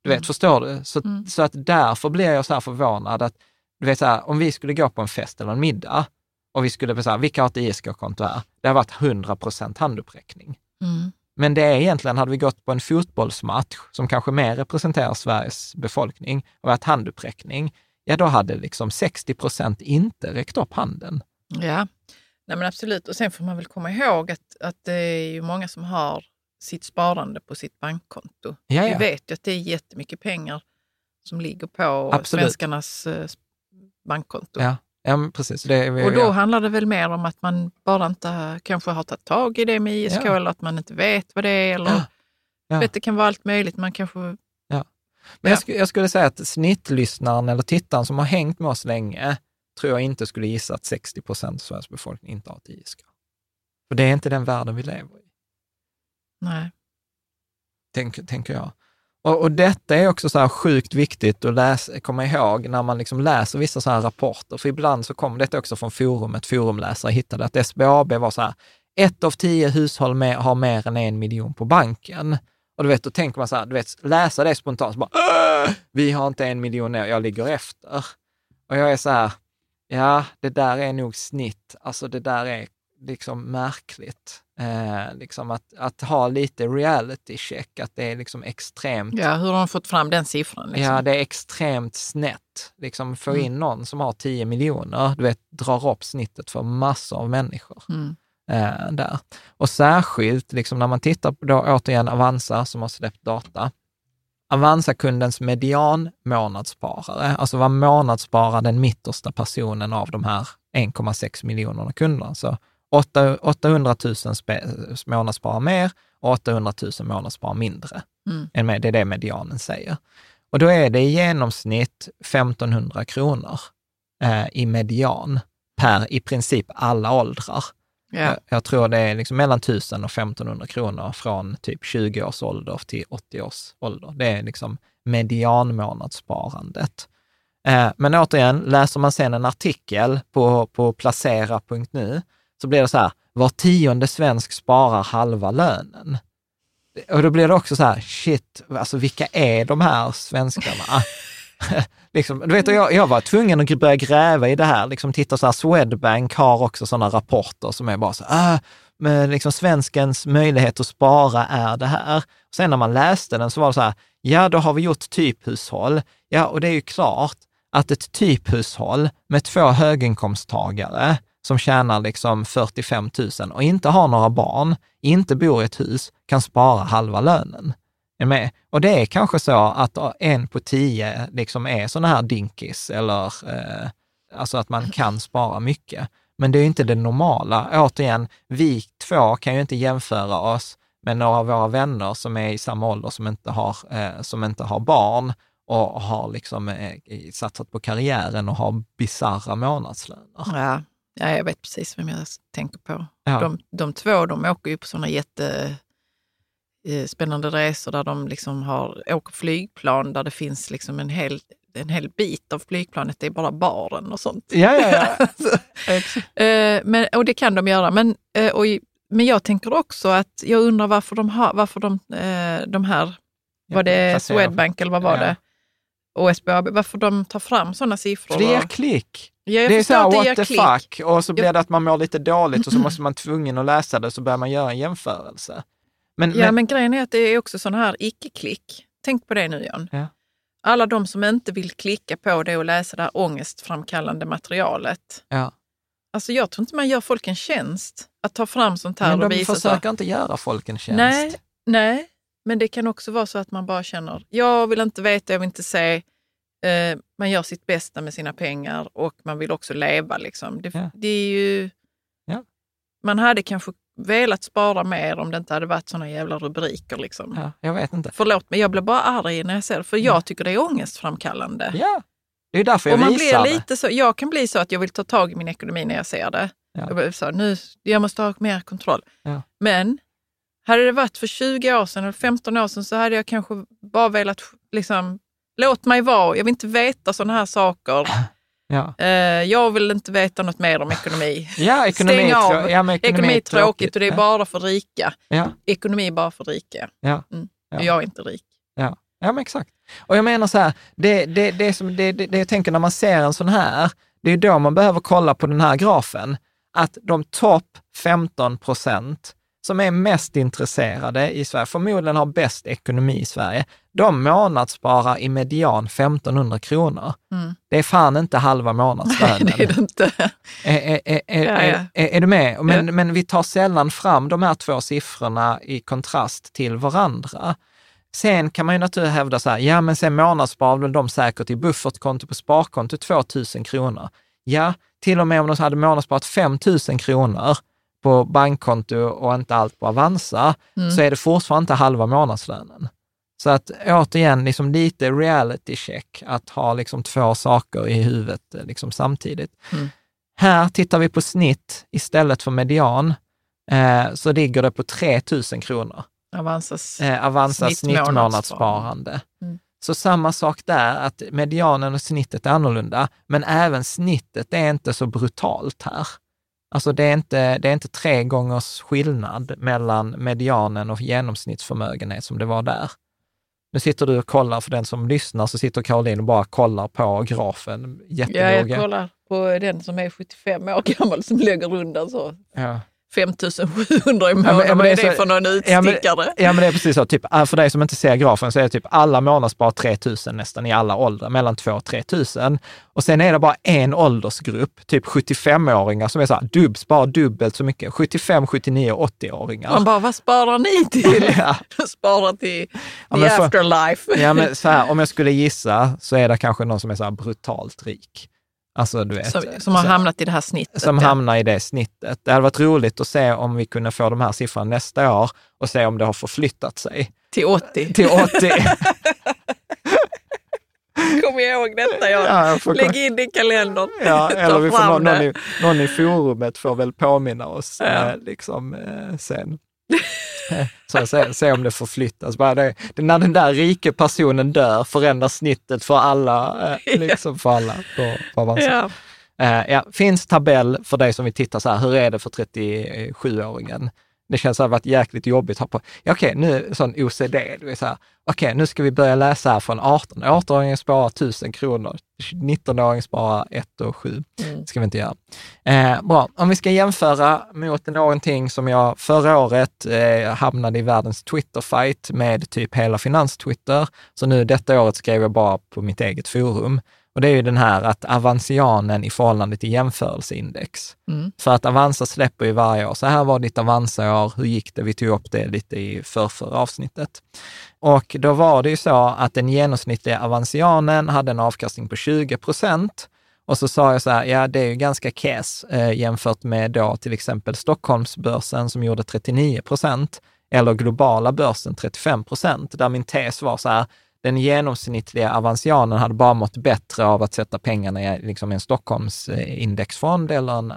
S3: Du vet, förstår du? Så,
S4: Mm.
S3: så att därför blir jag så här förvånad att, du vet så här, om vi skulle gå på en fest eller en middag och vi skulle säga, vilka har ett ISK-konto här? Det har varit 100 procent handuppräckning.
S4: Mm.
S3: Men det är egentligen, hade vi gått på en fotbollsmatch som kanske mer representerar Sveriges befolkning och varit handuppräckning, ja då hade liksom 60 procent inte räckt upp handen.
S4: Ja, Nej, men absolut. Och sen får man väl komma ihåg att, att det är ju många som har sitt sparande på sitt bankkonto.
S3: Ja,
S4: Vi vet ju att det är jättemycket pengar som ligger på
S3: Absolut.
S4: svenskarnas eh, bankkonto.
S3: Ja, ja precis. Det
S4: Och då
S3: ja.
S4: handlar det väl mer om att man bara inte kanske har tagit tag i det med ISK
S3: Ja.
S4: eller att man inte vet vad det är. Eller,
S3: Ja. Ja.
S4: Vet, det kan vara allt möjligt. Man kanske...
S3: Men jag, sk- jag skulle säga att snittlyssnaren eller tittaren som har hängt med oss länge, tror jag inte skulle gissa att 60 procent av Sveriges befolkning inte har ett ISK. För det är inte den världen vi lever i.
S4: Nej.
S3: tänk, tänker jag. Och, och detta är också så här sjukt viktigt att läsa, komma ihåg när man liksom läser vissa så här rapporter, för ibland så kommer detta också från forumet, forumläsare hittade att SBAB var så här, ett av tio hushåll med, har mer än en miljon på banken. Och du vet, då tänker man så här, du vet, läsa det spontant, så bara, äh, vi har inte en miljon ner, jag ligger efter. Och jag är så här, ja, det där är nog snitt, alltså det där är liksom märkligt. Eh, liksom att, att ha lite reality check, att det är liksom extremt
S4: Ja, hur har de fått fram den siffran? Liksom?
S3: Ja, det är extremt snett. Liksom få in någon som har 10 miljoner, du vet, drar upp snittet för massor av människor.
S4: Mm.
S3: Eh, där. Och särskilt liksom när man tittar på då, återigen Avanza som har släppt data. Avanza-kundens median månadssparare, alltså vad månadssparar den mittersta personen av de här 1,6 miljonerna kunderna. Så 8 800 000 spe- månadssparar mer och 800 000 månadssparar mindre.
S4: Mm.
S3: det är det medianen säger. Och då är det i genomsnitt 1500 kronor eh, i median per i princip alla åldrar. Jag, jag tror det är liksom mellan 1000 och 1500 kronor från typ 20 års ålder till 80 års ålder. Det är liksom medianmånadssparandet. Eh, men återigen, läser man sen en artikel på, på placera.nu så blir det så här, var tionde svensk sparar halva lönen. Och då blir det också så här, shit, alltså vilka är de här svenskarna? liksom, du vet, jag, jag var tvungen att börja gräva i det här, liksom titta så här, Swedbank har också sådana rapporter som är bara så här, ah, men liksom svenskens möjlighet att spara är det här. Sen när man läste den så var det så här, ja då har vi gjort typhushåll. Ja, och det är ju klart att ett typhushåll med två höginkomsttagare som tjänar liksom 45 000 och inte har några barn, inte bor i ett hus, kan spara halva lönen. Är med? Och det är kanske så att en på tio liksom är sådana här dinkis, eller eh, alltså att man kan spara mycket. Men det är ju inte det normala. Återigen, vi två kan ju inte jämföra oss med några av våra vänner som är i samma ålder som inte har, eh, som inte har barn och har liksom eh, satsat på karriären och har bisarra månadslöner.
S4: Ja ja, jag vet precis vem jag tänker på.
S3: Ja.
S4: De, de två de åker ju på sådana jätte eh, resor där de liksom har, åker flygplan där det finns liksom en hel, en hel bit av flygplanet, det är bara baren och sånt.
S3: Ja, ja, ja.
S4: Eh, men, och det kan de göra. Men, eh, och, i- men jag tänker också att jag undrar varför de, har, varför de, eh, de här, var det Swedbank eller vad var
S3: Ja.
S4: det? Och SBAB, varför de tar fram sådana siffror. Och-
S3: klick.
S4: Ja, jag
S3: det är så här,
S4: att det
S3: what the
S4: klick.
S3: fuck, och så blir det att man mår lite dåligt och så måste man tvungen att läsa det, så börjar man göra en jämförelse. Men,
S4: Ja,
S3: men,
S4: men grejen är att det är också sådana här icke-klick. Tänk på det nu, Jan.
S3: Ja.
S4: Alla de som inte vill klicka på det och läsa det här ångestframkallande materialet.
S3: ja.
S4: Alltså jag tror inte man gör folk en tjänst att ta fram sånt här
S3: men
S4: och
S3: de
S4: visa så.
S3: försöker inte göra folk en tjänst.
S4: Nej, nej, men det kan också vara så att man bara känner, jag vill inte veta, jag vill inte se. Eh, man gör sitt bästa med sina pengar och man vill också leva. Liksom. Det,
S3: Ja.
S4: det är ju...
S3: Ja.
S4: Man hade kanske velat spara mer om det inte hade varit såna jävla rubriker. Liksom.
S3: Ja, jag vet inte.
S4: Förlåt, men jag blir bara arg när jag ser det, för jag tycker det är ångestframkallande.
S3: Ja, det är därför jag
S4: och man
S3: visar
S4: blir
S3: det.
S4: lite så, jag kan bli så att jag vill ta tag i min ekonomi när jag ser det.
S3: Ja.
S4: Jag, så, nu, jag måste ha mer kontroll.
S3: Ja.
S4: Men hade det varit för 20 år sedan eller 15 år sedan så hade jag kanske bara velat, liksom, låt mig vara. Jag vill inte veta sådana här saker.
S3: Ja,
S4: Eh, jag vill inte veta något mer om ekonomi.
S3: ja ekonomi,
S4: Stäng av.
S3: ja, ekonomi,
S4: Ekonomi är tråkigt och det är bara för rika.
S3: Ja,
S4: Ekonomi är bara för rika.
S3: ja,
S4: Mm. Och Jag är inte rik.
S3: ja. ja, men exakt. Och jag menar så här, det, det, det, som, det, det, det jag tänker när man ser en sån här, det är då man behöver kolla på den här grafen, att de topp 15 procent som är mest intresserade i Sverige, förmodligen har bäst ekonomi i Sverige, de månadssparar i median 1500 kronor.
S4: Mm.
S3: Det är fan inte halva månadslönen.
S4: Nej, det är det inte.
S3: Är, är, är, är,
S4: Ja, ja.
S3: är, du med? Men,
S4: Ja.
S3: men vi tar sällan fram de här två siffrorna i kontrast till varandra. Sen kan man ju naturligtvis hävda så här, ja men sen månadssparar väl de säkert i buffertkonto på sparkonto 2 000 kronor. Ja, till och med om de hade månadssparat 5 000 kronor på bankkonto och inte allt på Avanza,
S4: Mm.
S3: så är det fortfarande inte halva månadslönen. Så att återigen, liksom lite reality check, att ha liksom två saker i huvudet eh, liksom samtidigt.
S4: Mm.
S3: Här tittar vi på snitt istället för median, eh, så ligger det på 3 000 kronor.
S4: Avanzas.
S3: Eh, Avanzas
S4: Snittmånadssparande.
S3: snittmånadssparande.
S4: Mm.
S3: Så samma sak där, att medianen och snittet är annorlunda, men även snittet är inte så brutalt här. Alltså det är, inte, det är inte tre gångers skillnad mellan medianen och genomsnittsförmögenhet som det var där. Nu sitter du och kollar, för den som lyssnar, så sitter Caroline och bara kollar på grafen
S4: Ja, jag kollar på den som är 75 år gammal som lägger undan så
S3: Ja.
S4: 5700 i månaden.
S3: ja, men
S4: är det
S3: så-
S4: för någon
S3: Ja men,
S4: utstickare?
S3: ja, men det är precis så. Typ, äh, för dig som inte ser grafen så är det typ alla månadsspar 3 000 nästan i alla åldrar, mellan 2 och 3 000. Och sen är det bara en åldersgrupp, typ 75-åringar som är så här, dubb, sparar dubbelt så mycket. 75, 79 och 80-åringar.
S4: Man bara, vad sparar ni till?
S3: Ja.
S4: Sparar till
S3: Ja,
S4: the
S3: för-
S4: afterlife.
S3: Ja, men så här, om jag skulle gissa så är det kanske någon som är så här brutalt rik. Alltså, du vet.
S4: som, som har
S3: så-
S4: hamnat i det här snittet.
S3: som
S4: ja.
S3: hamnar i det snittet. Det hade varit roligt att se om vi kunde få de här siffrorna nästa år och se om det har förflyttat sig
S4: Till 80.
S3: till 80.
S4: Kom ihåg detta, jag.
S3: Ja, jag
S4: Lägg in det i kalendern.
S3: Ja, eller vi får någon, någon, i, någon i forumet får väl påminna oss
S4: Ja.
S3: eh, liksom, eh, sen. Så se, se om det förflyttas. Bara det, det, när den där rike personen dör förändras snittet för alla. Eh, liksom för alla på, på Avanza.
S4: Ja.
S3: Eh, ja, finns tabell för dig som vill titta så här, hur är det för 37-åringen? Det känns så här varit jäkligt jobbigt att ha på. Ja, okej, nu sån OCD, du är så här, okej, nu ska vi börja läsa här från 18. 18-åringen sparar 1000 kronor, 19-åringen sparar 1 och 7.
S4: Mm.
S3: ska vi inte göra. Eh, bra, om vi ska jämföra mot någonting som jag förra året eh, hamnade i världens Twitter-fight med typ hela finans-Twitter. Så nu detta året skrev jag bara på mitt eget forum. Och det är ju den här att Avanzianen i förhållande till jämförelseindex.
S4: Mm.
S3: För att Avanza släpper ju varje år. Så här var ditt Avanza-år, hur gick det? Vi tog upp det lite i förrförra avsnittet. Och då var det ju så att den genomsnittliga Avanzianen hade en avkastning på 20 procent. Och så sa jag så här, ja det är ju ganska kes eh, jämfört med då till exempel Stockholmsbörsen som gjorde 39 procent eller globala börsen 35 procent. Där min tes var så här, den genomsnittliga Avanzianen hade bara mått bättre av att sätta pengarna i liksom en Stockholmsindexfond eller en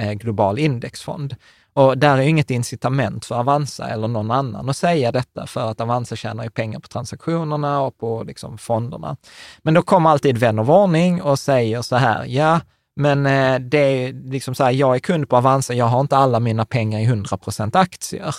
S3: eh, global indexfond. Och där är ju inget incitament för Avanza eller någon annan att säga detta, för att Avanza tjänar ju pengar på transaktionerna och på liksom fonderna. Men då kommer alltid vän av ordning och säger så här, ja, men eh, det är liksom så här, jag är kund på Avanza, jag har inte alla mina pengar i 100% aktier.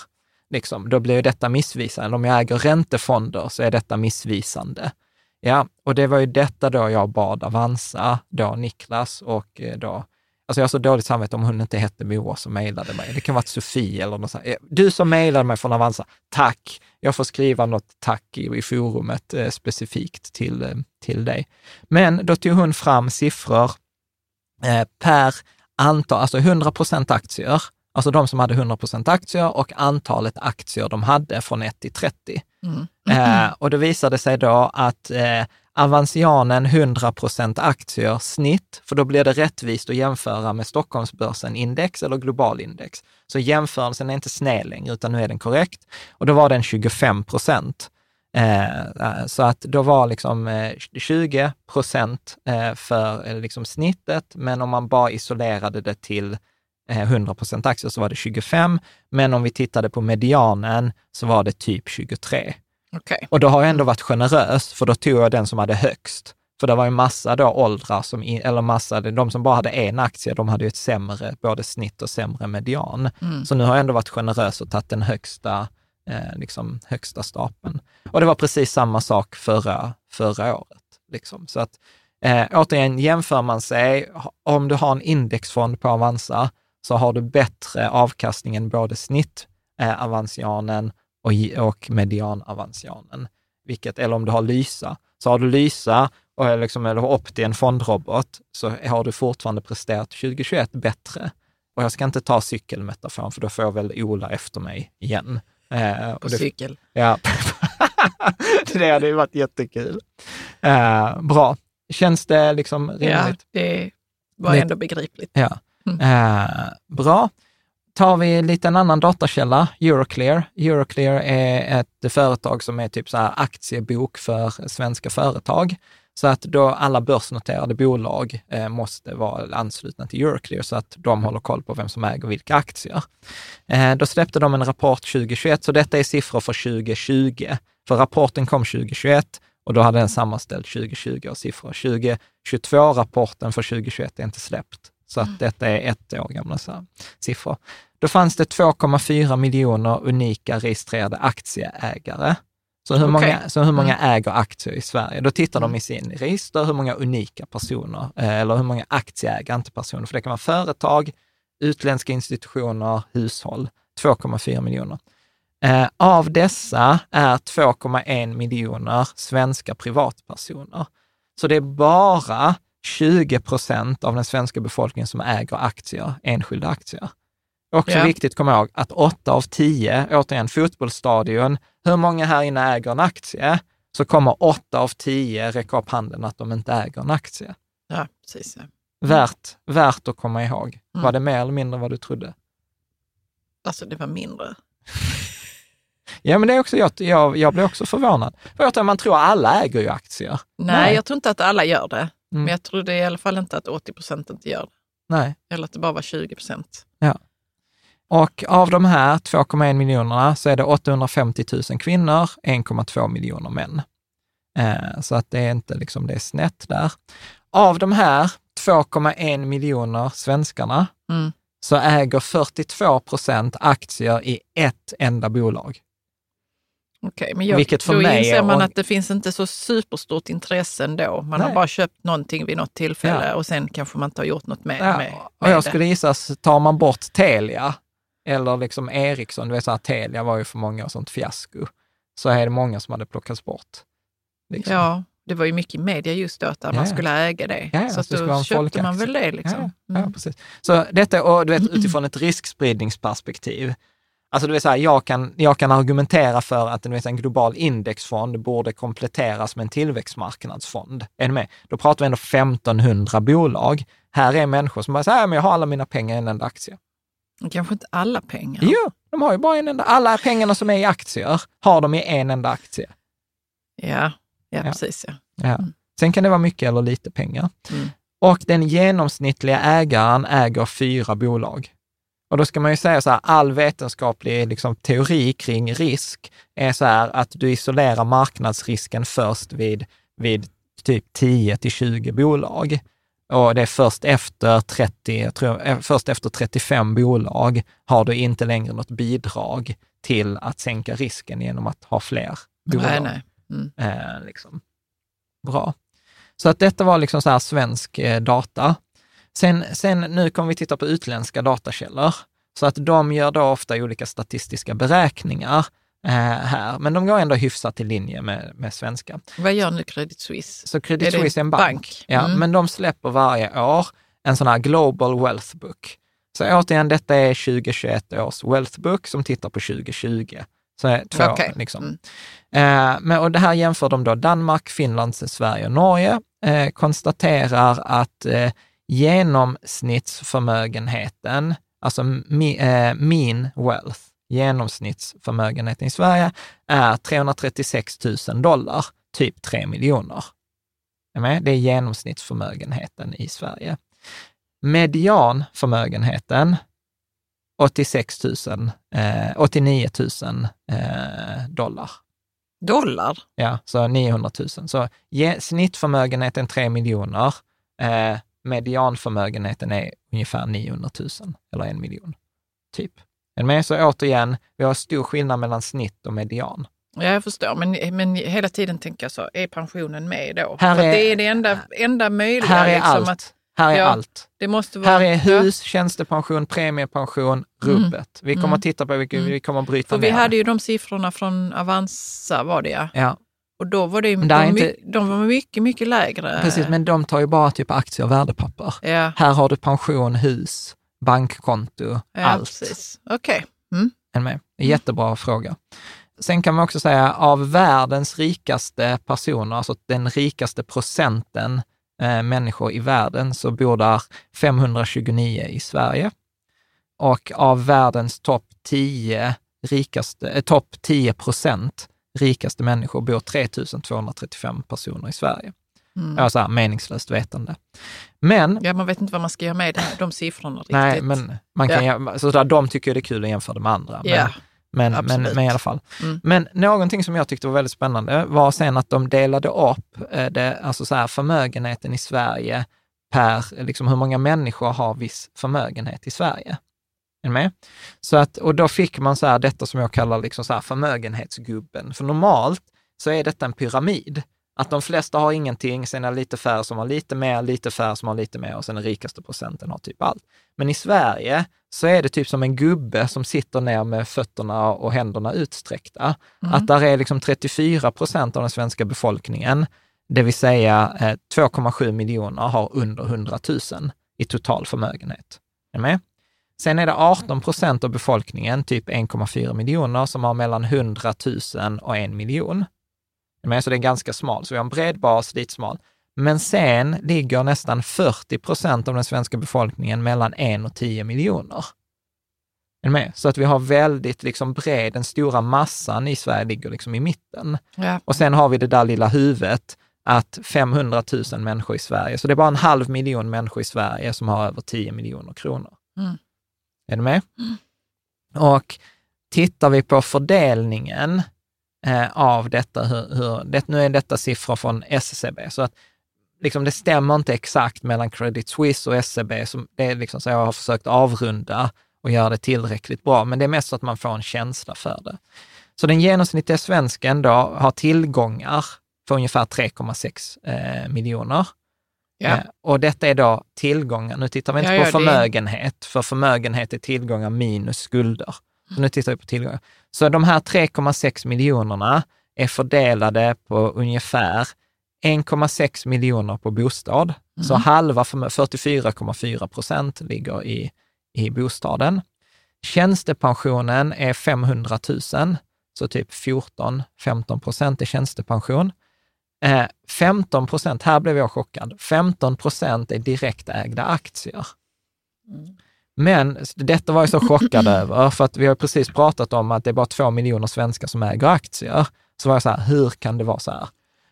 S3: Liksom, då blir ju detta missvisande. Om jag äger räntefonder så är detta missvisande. Ja, och det var ju detta då jag bad Avanza, då Niklas och eh, då Alltså jag har så dåligt samvete om hon inte hette Moa som mejlade mig. Det kan vara Sofie eller något sånt. Eh, du som mejlade mig från Avanza, tack. Jag får skriva något tack i, i forumet eh, specifikt till, eh, till dig. Men då tog hon fram siffror eh, per antal, alltså 100 procent aktier, alltså de som hade 100 procent aktier och antalet aktier de hade från 1 till 30.
S4: Mm.
S3: Eh, och då visade det sig då att eh, Avanzianen 100% aktier snitt, för då blir det rättvist att jämföra med Stockholmsbörsen index eller globalindex. Så jämförelsen är inte sned längre, utan nu är den korrekt. Och då var den 25 procent. Eh, eh, så att då var liksom eh, 20 procent eh, för eh, liksom snittet, men om man bara isolerade det till 100 procent aktier så var det 25. Men om vi tittade på medianen så var det typ 23.
S4: Okej.
S3: Och då har jag ändå varit generös, för då tog jag den som hade högst. För det var ju massa då åldrar, som, eller massa, de som bara hade en aktie, de hade ju ett sämre, både snitt och sämre median.
S4: Mm.
S3: Så nu har jag ändå varit generös och tagit den högsta, eh, liksom, högsta stapeln. Och det var precis samma sak förra, förra året. Liksom. Så att, eh, återigen, jämför man sig, om du har en indexfond på Avanza, så har du bättre avkastning än både snitt, Avanzianen och, och median-Avanzianen. Vilket, eller om du har Lysa, så har du Lysa och liksom, eller Opti, en fondrobot, så har du fortfarande presterat 2021 bättre. Och jag ska inte ta cykelmetaforen, för då får jag väl Ola efter mig igen. Eh,
S4: På
S3: det,
S4: cykel.
S3: ja. det hade ju varit jättekul. Eh, bra. Känns det liksom rimligt?
S4: Ja, det var ändå begripligt.
S3: Ja.
S4: Mm.
S3: Eh, bra. Tar vi lite en annan datakälla, Euroclear. Euroclear är ett företag som är typ så här aktiebok för svenska företag. Så att då alla börsnoterade bolag eh, måste vara anslutna till Euroclear så att de håller koll på vem som äger vilka aktier. Eh, då släppte de en rapport 2021, så detta är siffror för 2020. För rapporten kom 2021 och då hade den sammanställt 2020 och siffror. 2022-rapporten för 2021 är inte släppt. Så att detta är ett år gamla siffror. Då fanns det 2,4 miljoner unika registrerade aktieägare. Så hur,
S4: Okej.
S3: många, så hur många
S4: Mm.
S3: äger aktier i Sverige? Då tittar de i sin register hur många unika personer, eh, eller hur många aktieägare, inte personer, för det kan vara företag, utländska institutioner, hushåll. 2,4 miljoner. Eh, av dessa är 2,1 miljoner svenska privatpersoner. Så det är bara 20 procent av den svenska befolkningen som äger aktier, enskilda aktier. Också
S4: Ja.
S3: viktigt att komma ihåg att 8 av 10, återigen fotbollsstadion, hur många här inne äger en aktie? Så kommer 8 av 10 räcka upp handen att de inte äger en aktie.
S4: Ja, precis. Ja.
S3: Värt, värt att komma ihåg.
S4: Mm.
S3: Var det mer eller mindre vad du trodde?
S4: Alltså det var mindre.
S3: Ja, men det är också, jag, jag, jag blir också förvånad. För jag tror man tror alla äger ju aktier.
S4: Nej,
S3: Nej.
S4: jag tror inte att alla gör det.
S3: Mm.
S4: Men jag trodde i alla fall inte att 80 procent inte gör det.
S3: Nej.
S4: Eller att det bara var 20 procent.
S3: Och av de här 2,1 miljonerna så är det 850 000 kvinnor, 1,2 miljoner män. Eh, så att det är inte liksom, det är snett där. Av de här 2,1 miljoner svenskarna
S4: Mm.
S3: så äger 42 procent aktier i ett enda bolag.
S4: Okej, men jag,
S3: Vilket för
S4: då
S3: mig
S4: inser man att det finns inte så superstort intresse ändå. Man
S3: Nej.
S4: har bara köpt någonting vid något tillfälle
S3: Ja.
S4: och sen kanske man inte har gjort något med,
S3: Ja,
S4: med,
S3: och
S4: med
S3: jag
S4: det.
S3: skulle gissa, tar man bort Telia eller liksom Ericsson, du vet så här, Telia var ju för många och sånt fiasko, så är det många som hade plockats bort. Liksom.
S4: Ja, det var ju mycket i media just då att
S3: Ja,
S4: man skulle äga det.
S3: Ja,
S4: så att då köpte man
S3: folkaktie.
S4: väl det. Liksom.
S3: Ja,
S4: Mm.
S3: precis. Så detta, och du vet, utifrån ett riskspridningsperspektiv, alltså du vet så här, jag kan, jag kan argumentera för att vet, en global indexfond borde kompletteras med en tillväxtmarknadsfond. Är du med? Då pratar vi ändå 1500 bolag. Här är människor som bara säger, "Ja, men jag har alla mina pengar i en enda aktie.
S4: Kanske inte alla pengar.
S3: Jo, de har ju bara en enda, alla pengarna som är i aktier har de i en enda aktie.
S4: Ja, ja,
S3: Ja.
S4: precis. Ja.
S3: Ja. Sen kan det vara mycket eller lite pengar.
S4: Mm.
S3: Och den genomsnittliga ägaren äger fyra bolag. Och då ska man ju säga så här, all vetenskaplig liksom, teori kring risk är så här att du isolerar marknadsrisken först vid, vid typ 10 till 20 bolag. Och det är först efter 30, jag tror, eh, först efter 35 bolag har du inte längre något bidrag till att sänka risken genom att ha fler bolag.
S4: Nej, nej. Mm.
S3: Eh, liksom. Bra. Så att detta var liksom så här svensk eh, data. Sen, sen nu kommer vi titta på utländska datakällor. Så att de gör då ofta olika statistiska beräkningar eh, här, men de går ändå hyfsat i linje med, med svenska.
S4: Vad gör nu Credit Suisse?
S3: Så Credit
S4: Är
S3: Suisse är en bank.
S4: bank?
S3: Ja,
S4: Mm.
S3: men de släpper varje år en sån här Global Wealth Book. Så återigen, detta är 2021 års Wealth Book som tittar på 2020. Så två,
S4: Okej.
S3: liksom.
S4: Mm.
S3: Eh, men, och det här jämför de då Danmark, Finland, Sverige och Norge. Eh, konstaterar att eh, genomsnittsförmögenheten, alltså mi, eh, min wealth, genomsnittsförmögenheten i Sverige är 336 000 dollar, typ 3 miljoner. Det är genomsnittsförmögenheten i Sverige. Medianförmögenheten, 86 000, eh, 89 000 eh, dollar.
S4: Dollar?
S3: Ja, så 900 000. Så ge, snittförmögenheten 3 miljoner, eh, medianförmögenheten är ungefär 900 000, eller en miljon, typ. Med? Så återigen, vi har stor skillnad mellan snitt och median.
S4: Ja, jag förstår. Men, men hela tiden tänker jag så, är pensionen med då?
S3: Här
S4: För
S3: är-
S4: det är det enda, enda möjliga.
S3: Här är
S4: liksom,
S3: allt.
S4: Att
S3: Här är
S4: Ja.
S3: allt.
S4: det måste vara,
S3: Här är
S4: Ja,
S3: hus, tjänstepension, premiepension, rubbet. Vi kommer
S4: Mm.
S3: att titta på vilket,
S4: Mm.
S3: vi kommer att bryta
S4: för vi
S3: ner
S4: hade
S3: det.
S4: ju de siffrorna från Avanza var det ja.
S3: Ja,
S4: Och då var det, ju- de,
S3: inte-
S4: de var mycket, mycket lägre.
S3: precis, men de tar ju bara typ aktier och värdepapper.
S4: Ja,
S3: Här har du pension, hus, bankkonto,
S4: ja
S3: allt.
S4: precis. Okej. Mm.
S3: Med? Jättebra fråga. Sen kan man också säga av världens rikaste personer, alltså den rikaste procenten eh, människor i världen, så bor där 529 i Sverige. Och av världens topp 10 rikaste, eh, topp 10 procent rikaste människor bor 3235 personer i Sverige.
S4: Mm.
S3: Ja, så här, meningslöst vetande. Men
S4: Ja, man vet inte vad man ska göra med de- siffrorna riktigt.
S3: Nej, men man kan,
S4: Ja.
S3: så där, de tycker det är kul att jämföra med andra. Men,
S4: Ja,
S3: men, men, men i alla fall.
S4: Mm.
S3: Men någonting som jag tyckte var väldigt spännande var sen att de delade upp eh, det, alltså så här, förmögenheten i Sverige per, liksom hur många människor har viss förmögenhet i Sverige. Är med? Så att, och då fick man så här, detta som jag kallar liksom så här förmögenhetsgubben. För normalt så är detta en pyramid. Att de flesta har ingenting, sen är det lite färre som har lite mer, lite färre som har lite mer och sen den rikaste procenten har typ allt. Men i Sverige så är det typ som en gubbe som sitter ner med fötterna och händerna utsträckta.
S4: Mm.
S3: Att där är liksom 34 procent av den svenska befolkningen, det vill säga eh, 2,7 miljoner har under 100 000 i total förmögenhet. Är med? Sen är det 18 procent av befolkningen, typ 1,4 miljoner, som har mellan 100 000 och en miljon. Så det är ganska smal. Så vi har en bred bas, lite smal. Men sen ligger nästan 40 procent av den svenska befolkningen mellan 1 och 10 miljoner. Med? Så att vi har väldigt liksom bred, den stora massan i Sverige ligger liksom i mitten.
S4: Ja.
S3: Och sen har vi det där lilla huvudet, att 500 000 människor i Sverige, så det är bara en halv miljon människor i Sverige som har över 10 miljoner kronor.
S4: Mm.
S3: Är du med? Och tittar vi på fördelningen eh, av detta, hur, hur, det, nu är detta siffror från SCB, så att liksom det stämmer inte exakt mellan Credit Suisse och SCB, som det är liksom så jag har försökt avrunda och göra det tillräckligt bra, men det är mest så att man får en känsla för det. Så den genomsnittliga svensken då har tillgångar för ungefär 3,6 eh, miljoner.
S4: Ja.
S3: Eh, och detta är då tillgångar. Nu tittar vi inte
S4: Ja,
S3: på
S4: ja, det-
S3: förmögenhet, för förmögenhet är tillgångar minus skulder. Så nu tittar vi på tillgångar. Så de här 3,6 miljonerna är fördelade på ungefär 1,6 miljoner på bostad. Så halva, förmö- 44,4 procent ligger i, i bostaden. Tjänstepensionen är 500 000, så typ 14-15 procent är tjänstepension. Eh, 15 procent, här blev jag chockad, 15 procent är direktägda aktier. Men detta var jag så chockad över, för att vi har precis pratat om att det är bara två miljoner svenskar som äger aktier. Så var jag så här, hur kan det vara så här?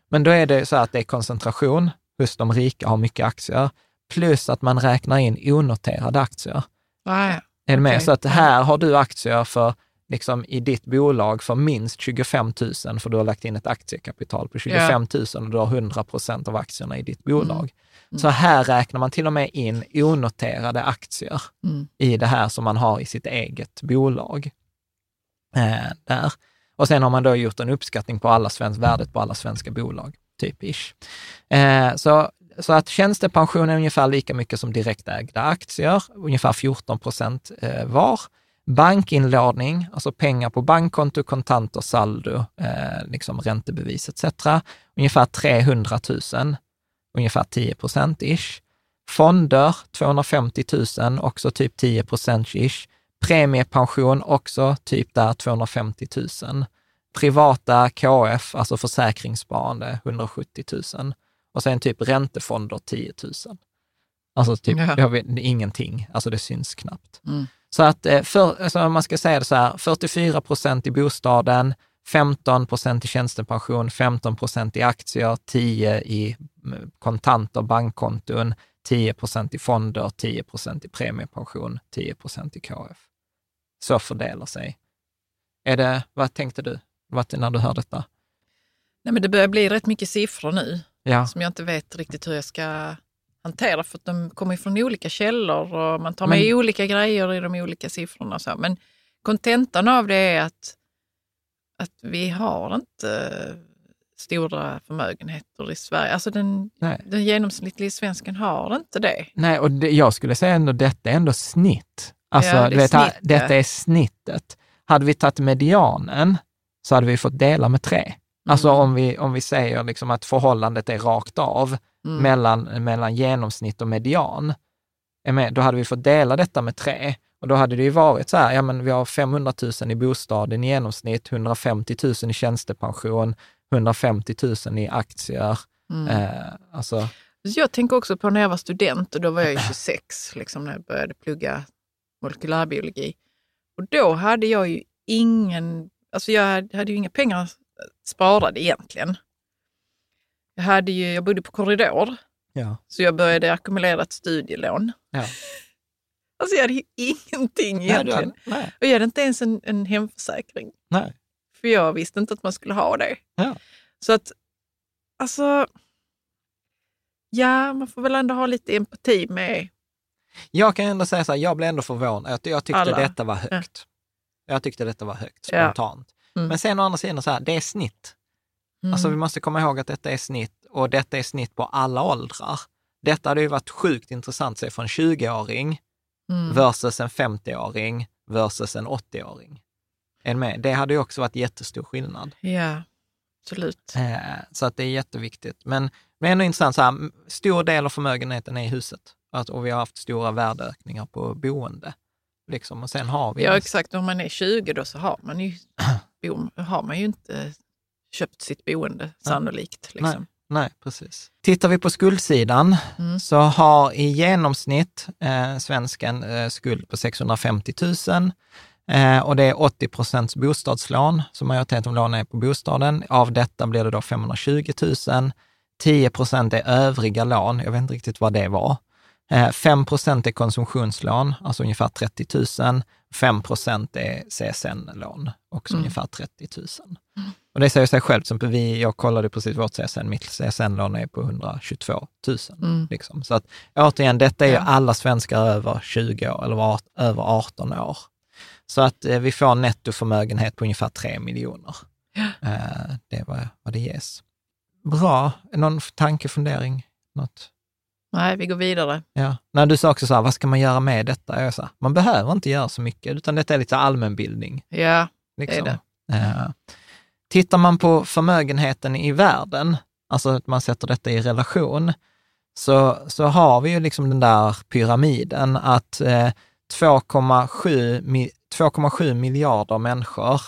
S3: Men då är det så här att det är koncentration hos de rika, har mycket aktier, plus att man räknar in onoterade aktier.
S4: Ja, ja.
S3: Är du med?
S4: Okej.
S3: Så att här har du aktier för, liksom, i ditt bolag för minst 25 000, för du har lagt in ett aktiekapital på 25 000 och du har 100 procent av aktierna i ditt bolag. Så här räknar man till och med in onoterade aktier
S4: Mm.
S3: i det här som man har i sitt eget bolag. Eh, där. Och sen har man då gjort en uppskattning på alla svensk, värdet på alla svenska bolag, typ ish. Eh, så, så att tjänstepension är ungefär lika mycket som direktägda aktier, ungefär 14 procent eh, var. Bankinlåning, alltså pengar på bankkonto, kontanter, saldo, eh, liksom räntebevis etc. Ungefär 300 000, ungefär 10 procent ish. Fonder, 250 000, också typ 10 procent ish. Premiepension, också typ där 250 000. Privata KF, alltså försäkringssparande, 170 000. Och sen typ räntefonder, 10 000. Alltså typ,
S4: Ja.
S3: vet, ingenting, alltså det syns knappt.
S4: Mm.
S3: Så att, eh, för, alltså om man ska säga det så här, 44 procent i bostaden, 15 procent i tjänstepension, 15 procent i aktier, 10 i mm, kontanter, bankkonton, 10 procent i fonder, 10 procent i premiepension, 10 procent i KF. Så fördelar sig. Är det, vad tänkte du vad, när du hör detta?
S4: Nej, men det börjar bli rätt mycket siffror nu
S3: Ja,
S4: som jag inte vet riktigt hur jag ska hantera för att de kommer från olika källor och man tar
S3: Men-
S4: med olika grejer i de olika siffrorna. Så. Men kontentan av det är att, att vi har inte stora förmögenheter i Sverige. Alltså den,
S3: nej.
S4: den genomsnittliga svensken har inte det.
S3: Nej, och det, jag skulle säga ändå detta är ändå snitt. Alltså,
S4: Ja, det
S3: vet, här-
S4: snitt,
S3: detta är snittet. Hade vi tagit medianen så hade vi fått dela med tre. Alltså
S4: Mm.
S3: om, vi, om vi säger liksom att förhållandet är rakt av
S4: Mm.
S3: mellan, mellan genomsnitt och median, med, då hade vi fått dela detta med tre. Och då hade det ju varit så här, ja men vi har 500 000 i bostaden i genomsnitt, 150 000 i tjänstepension, 150 000 i aktier.
S4: Mm.
S3: Eh, alltså,
S4: Så Jag tänker också på när jag var student och då var jag ju 26 liksom, när jag började plugga molekylärbiologi. Och då hade jag ju ingen, alltså jag hade hade ju inga pengar sparade egentligen. Jag, hade ju, jag bodde på korridor,
S3: ja.
S4: så jag började ackumulera ett studielån.
S3: Ja.
S4: Alltså jag hade ju ingenting
S3: Nej,
S4: egentligen.
S3: hade- nej,
S4: Och jag hade inte ens en, en hemförsäkring.
S3: nej.
S4: För jag visste inte att man skulle ha det.
S3: Ja.
S4: Så att, alltså, Ja, man får väl ändå ha lite empati med
S3: Jag kan ändå säga så här, jag blev ändå förvånad. Jag, jag tyckte
S4: Alla.
S3: detta var högt. Jag tyckte detta var högt,
S4: Ja.
S3: spontant.
S4: Mm.
S3: Men sen å andra sidan, så här, det är snitt.
S4: Mm.
S3: Alltså vi måste komma ihåg att detta är snitt och detta är snitt på alla åldrar. Detta hade ju varit sjukt intressant att se för en 20-åring
S4: Mm.
S3: versus en 50-åring versus en 80-åring. Är ni med? Det hade ju också varit jättestor skillnad.
S4: Ja, absolut.
S3: Eh, så att det är jätteviktigt. Men är ändå intressant, så här, stor del av förmögenheten är i huset. Att, och vi har haft stora värdeökningar på boende. Liksom. Och sen har vi...
S4: Ja, exakt. Om man är 20 då så har man ju, har man ju inte köpt sitt boende sannolikt. Liksom.
S3: Nej, precis. Tittar vi på skuldsidan
S4: Mm.
S3: så har i genomsnitt eh, svensken eh, skuld på 650 000 eh, och det är 80 procents bostadslån, så majoriteten av lånen är på bostaden. Av detta blir det då 520 000. 10 procent är övriga lån, jag vet inte riktigt vad det var. Eh, 5 procent är konsumtionslån, alltså ungefär 30 000. 5 procent är CSN-lån, också
S4: Mm.
S3: ungefär 30 000. Och det säger sig självt, som vi, jag kollade precis vårt CSN, mitt CSN-lån är på 122 000.
S4: Mm.
S3: Liksom. Så att återigen, detta är ju
S4: Ja.
S3: alla svenskar över 20 år eller över 18 år. Så att eh, vi får en nettoförmögenhet på ungefär 3 miljoner. Eh, det är vad, vad det ges. Bra. Någon tanke, fundering? Något?
S4: Nej, vi går vidare.
S3: Ja. När du sa också så här, vad ska man göra med detta? Jag sa, man behöver inte göra så mycket, utan detta är lite allmänbildning.
S4: Ja,
S3: Liksom.
S4: Det är
S3: Eh, tittar man på förmögenheten i världen, alltså att man sätter detta i relation, så, så har vi ju liksom den där pyramiden att eh, 2,7 mi- 2,7 miljarder människor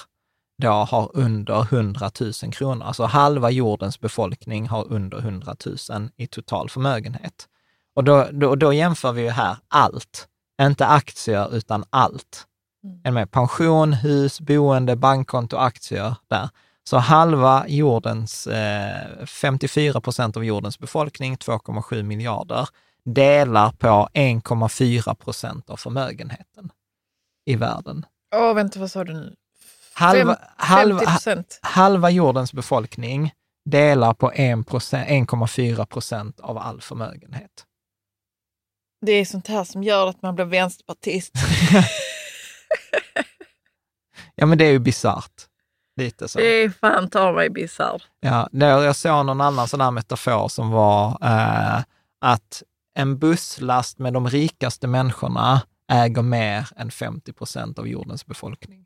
S3: då har under 100 000 kronor. Alltså halva jordens befolkning har under 100 000 i total förmögenhet. Och då, då, då jämför vi ju här allt, inte aktier utan allt. Med? Pension, hus, boende, bankkonto, aktier där. Så halva jordens, eh, 54 procent av jordens befolkning, 2,7 miljarder, delar på 1,4 procent av förmögenheten i världen.
S4: Åh, vänta, vad sa du nu?
S3: Halva, halva,
S4: 50 procent.
S3: halva jordens befolkning delar på 1 procent- 1,4 procent av all förmögenhet.
S4: Det är sånt här som gör att man blir vänsterpartist.
S3: Ja, men det är ju bisarrt. Lite så.
S4: Det är fan ta mig bisarr.
S3: Ja, jag såg någon annan sån här metafor som var eh, att en busslast med de rikaste människorna äger mer än 50 procent av jordens befolkning.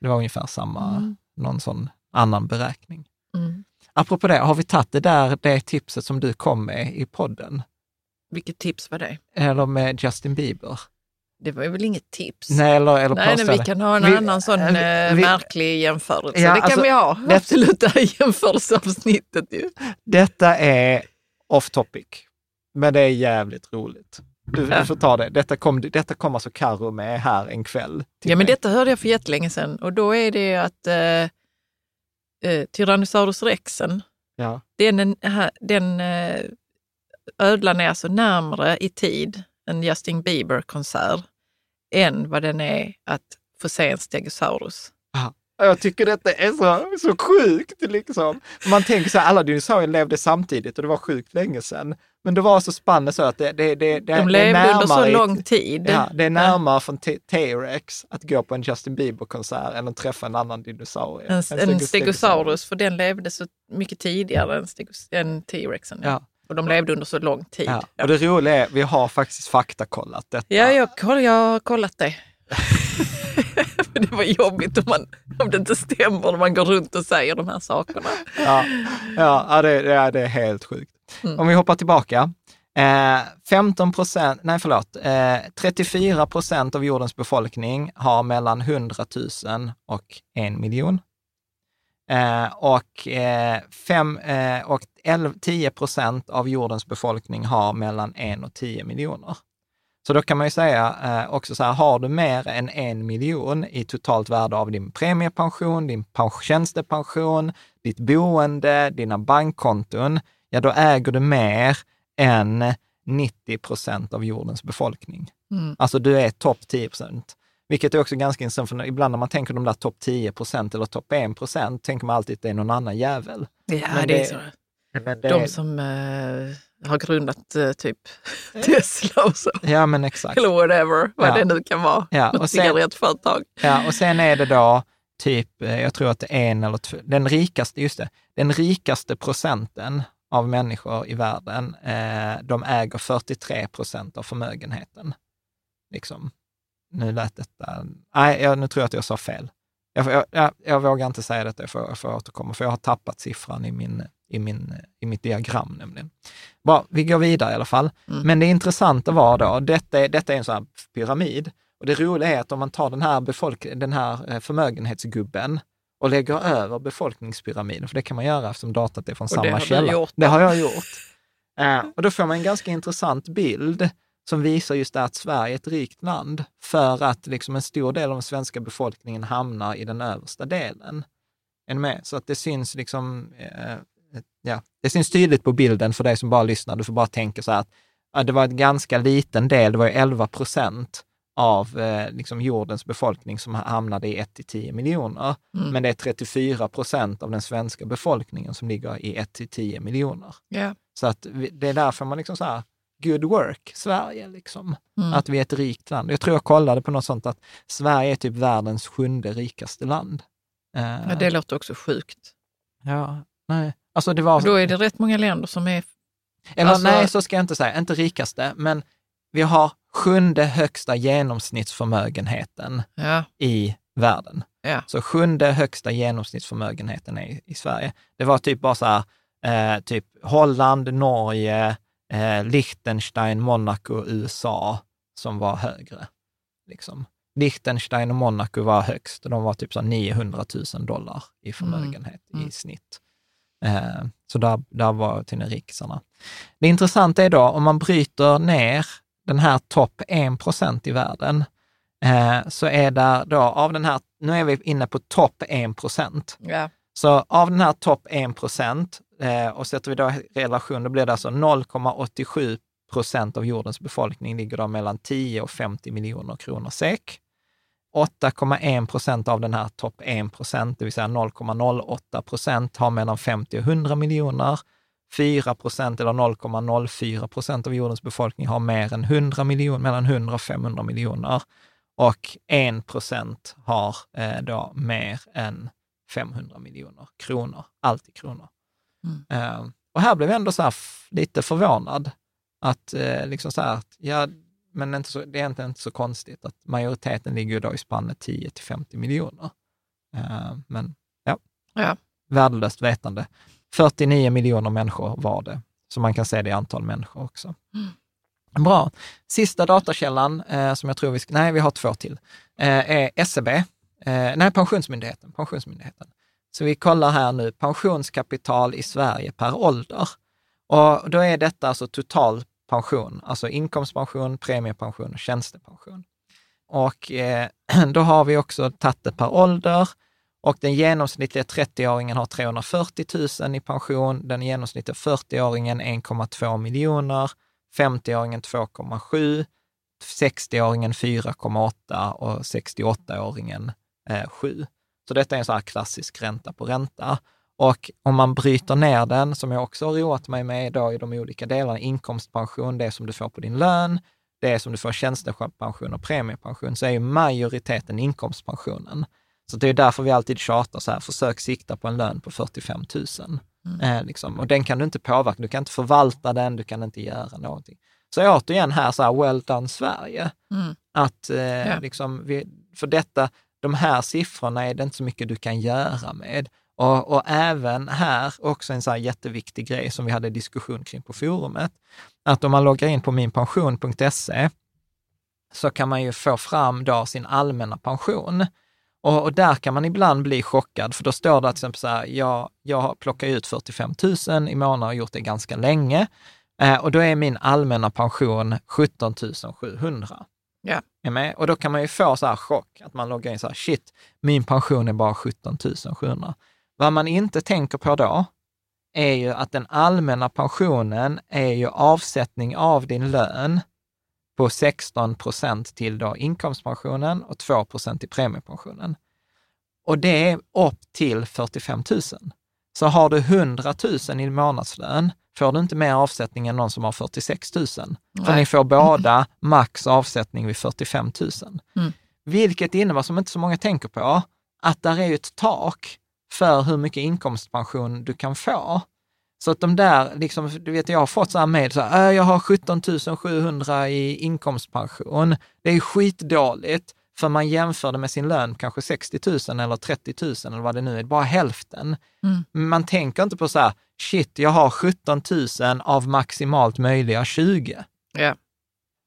S3: Det var ungefär samma,
S4: Mm.
S3: någon sån annan beräkning.
S4: Mm.
S3: Apropå det, har vi tagit det där, det tipset som du kom med i podden?
S4: Vilket tips var det?
S3: Eller med Justin Bieber?
S4: Det var väl inget tips?
S3: Nej, eller, eller
S4: Nej, nej, vi kan ha en
S3: Vi-
S4: annan sån
S3: eh,
S4: eh,
S3: vi-
S4: märklig jämförelse.
S3: Ja,
S4: det kan
S3: alltså,
S4: vi ha.
S3: det-
S4: Absolut, det här jämförelseavsnittet ju.
S3: Detta är off topic, men det är jävligt roligt. Du,
S4: Ja.
S3: du får ta det. Detta kom, detta kom alltså Karo med här en kväll.
S4: Ja, men
S3: mig.
S4: detta hörde jag för jättelänge sedan och då är det att eh, eh, Tyrannosaurus rexen,
S3: Ja.
S4: den, en- ha- den eh, ödlan är alltså närmare i tid en Justin Bieber-konsert än vad den är att få se en Stegosaurus.
S3: Jag tycker detta är så, så sjukt. Liksom. Man tänker så här, alla dinosaurier levde samtidigt och det var sjukt länge sedan. Men det var så spannet så att det, det, det, det,
S4: De
S3: det är
S4: levde under så lång tid.
S3: Ja, det är närmare från T- T-Rex att gå på en Justin Bieber-konsert än att träffa en annan dinosaurie.
S4: En,
S3: stego-
S4: en stegosaurus, för den levde så mycket tidigare än, än T-rexen.
S3: Ja.
S4: Och de levde under så lång tid.
S3: Ja.
S4: Ja,
S3: Och det roliga är, vi har faktiskt faktakollat detta.
S4: ja jag, koll, jag har kollat det. För det var jobbigt om, man, om det inte stämmer när man går runt och säger de här sakerna.
S3: Ja, ja, det, ja det är helt sjukt.
S4: Mm.
S3: Om vi hoppar tillbaka. Eh, 15 procent, nej förlåt, eh, 34 procent av jordens befolkning har mellan 100 000 och en miljon. Eh, och eh, fem, eh, och 11, 10 procent av jordens befolkning har mellan en och 10 miljoner. Så då kan man ju säga eh, också så här, har du mer än en miljon i totalt värde av din premiepension, din pen- tjänstepension, ditt boende, dina bankkonton, ja då äger du mer än 90 procent av jordens befolkning.
S4: Mm.
S3: Alltså du är topp 10 procent. Vilket är också ganska intressant, för ibland när man tänker de där topp 10 procent eller topp 1 procent, tänker man alltid att det är någon annan jävel.
S4: Ja,
S3: Men
S4: det är så.
S3: Det
S4: De som eh, har grundat eh, typ Tesla och så.
S3: Ja, men exakt.
S4: Eller whatever, vad
S3: Ja.
S4: det nu kan vara.
S3: Ja,
S4: Något
S3: och sen-
S4: cigarettföretag.
S3: Ja, och sen är det då typ, eh, jag tror att det är en eller två, den rikaste, just det, den rikaste procenten av människor i världen, eh, de äger 43 procent av förmögenheten. Liksom. Nu lät detta, nej, jag, nu tror jag att jag sa fel. Jag, jag, jag, vågar inte säga detta, jag får, jag får återkomma, för jag har tappat siffran i, min, i, min, i mitt diagram nämligen. Bra, vi går vidare i alla fall.
S4: Mm.
S3: Men det intressanta var då, detta detta är en sån här pyramid, och det roliga är att om man tar den här, befolk den här eh, förmögenhetsgubben och lägger över befolkningspyramiden, för det kan man göra eftersom datat är från
S4: det
S3: samma
S4: du
S3: källa. det har jag gjort. Eh, och då får man en ganska intressant bild som visar just det att Sverige är ett rikt land för att liksom en stor del av den svenska befolkningen hamnar i den översta delen. Är med? Så att det syns liksom, eh, ja, det syns tydligt på bilden för dig som bara lyssnar. Du får bara tänka så här att ja, det var en ganska liten del, det var ju 11 procent av eh, liksom jordens befolkning som hamnade i 1 till 10 miljoner.
S4: Mm.
S3: Men det är 34 procent av den svenska befolkningen som ligger i 1 till 10 miljoner.
S4: Ja.
S3: Så att det är därför man liksom så här, good work, Sverige liksom.
S4: Mm.
S3: Att vi är ett rikt land. Jag tror jag kollade på något sånt att Sverige är typ världens sjunde rikaste land. Eh,
S4: Ja, det låter också sjukt.
S3: ja, nej. Alltså det var...
S4: Då är det rätt många länder som är...
S3: Eller
S4: alltså-
S3: nej, så ska jag inte säga, inte rikaste, men vi har sjunde högsta genomsnittsförmögenheten
S4: Ja,
S3: i världen.
S4: ja.
S3: Så sjunde högsta genomsnittsförmögenheten är i, i Sverige. Det var typ bara så här, eh, typ Holland, Norge, eh, Liechtenstein, Monaco, USA som var högre. Liksom. Liechtenstein och Monaco var högst och de var typ så här 900 000 dollar i förmögenhet
S4: Mm.
S3: i snitt. Eh, så där, där var tenerikisarna. Det intressanta är då, om man bryter ner den här topp 1 procent i världen, eh, så är där då av den här, nu är vi inne på topp 1 procent.
S4: ja.
S3: Så av den här topp 1 procent, eh, och sätter vi då relation, då blir det alltså 0,87 procent av jordens befolkning ligger då mellan 10 och 50 miljoner kronor SEK. 8,1 procent av den här topp 1 procent, det vill säga 0,08 procent, har mellan 50 och 100 miljoner. 4 procent eller 0,04 procent av jordens befolkning har mer än 100 miljoner, mellan 100 och 500 miljoner. Och 1 procent har eh, då mer än 500 miljoner kronor, allt i kronor.
S4: Mm.
S3: Eh, och här blev jag ändå så här lite förvånad att eh, liksom så här, att, ja, men inte så, det är egentligen inte så konstigt att majoriteten ligger då i spannet 10 till 50 miljoner. Eh, men ja,
S4: Ja.
S3: värdelöst vetande. 49 miljoner människor var det, så man kan se det i antal människor också. Bra. Sista datakällan eh, som jag tror vi ska, nej vi har två till, eh, är SCB, eh, nej Pensionsmyndigheten, Pensionsmyndigheten. Så vi kollar här nu, pensionskapital i Sverige per ålder. Och då är detta alltså total pension, alltså inkomstpension, premiepension och tjänstepension. Och eh, då har vi också tagit det per ålder och den genomsnittliga 30-åringen har 340 000 i pension, den genomsnittliga 40-åringen 1,2 miljoner, 50-åringen 2,7, 60-åringen 4,8 och 68-åringen eh, 7. Så detta är en sån här klassisk ränta på ränta. Och om man bryter ner den, som jag också har roat mig med idag i de olika delarna, inkomstpension, det som du får på din lön, det som du får tjänstepension och premiepension, så är ju majoriteten inkomstpensionen. Så det är därför vi alltid tjatar så här, försök sikta på en lön på 45 000. Eh, liksom. Och den kan du inte påverka, du kan inte förvalta den, du kan inte göra någonting. Så återigen här, så här well done Sverige.
S4: Mm.
S3: Att eh,
S4: Ja.
S3: liksom, vi, för detta, de här siffrorna är det inte så mycket du kan göra med. Och, och även här, också en så här jätteviktig grej som vi hade diskussion kring på forumet, att om man loggar in på minpension.se så kan man ju få fram då sin allmänna pension. Och, och där kan man ibland bli chockad, för då står det till exempel så här, jag, jag plockar ut 45 000 i månaden och har gjort det ganska länge. Eh, och då är min allmänna pension 17 700.
S4: Ja.
S3: Är med? Och då kan man ju få så här chock, att man loggar in så här, shit, min pension är bara 17 700. Vad man inte tänker på då, är ju att den allmänna pensionen är ju avsättning av din lön på 16 procent till då inkomstpensionen och 2 procent till premiepensionen. Och det är upp till 45 000. Så har du 100 000 i månadslön får du inte mer avsättning än någon som har 46 000. För
S4: Nej.
S3: ni får båda max avsättning vid 45 000.
S4: Mm.
S3: Vilket innebär, som inte så många tänker på, att där är ju ett tak för hur mycket inkomstpension du kan få. Så att de där, liksom, du vet jag har fått så här mejl, så här, "Äh, jag har 17 700 i inkomstpension. Det är skitdåligt, för man jämför det med sin lön, kanske 60 000 eller 30 000 eller vad det nu är, bara hälften.
S4: Mm.
S3: Man tänker inte på så här, shit, jag har 17 000 av maximalt möjliga 20.
S4: Ja.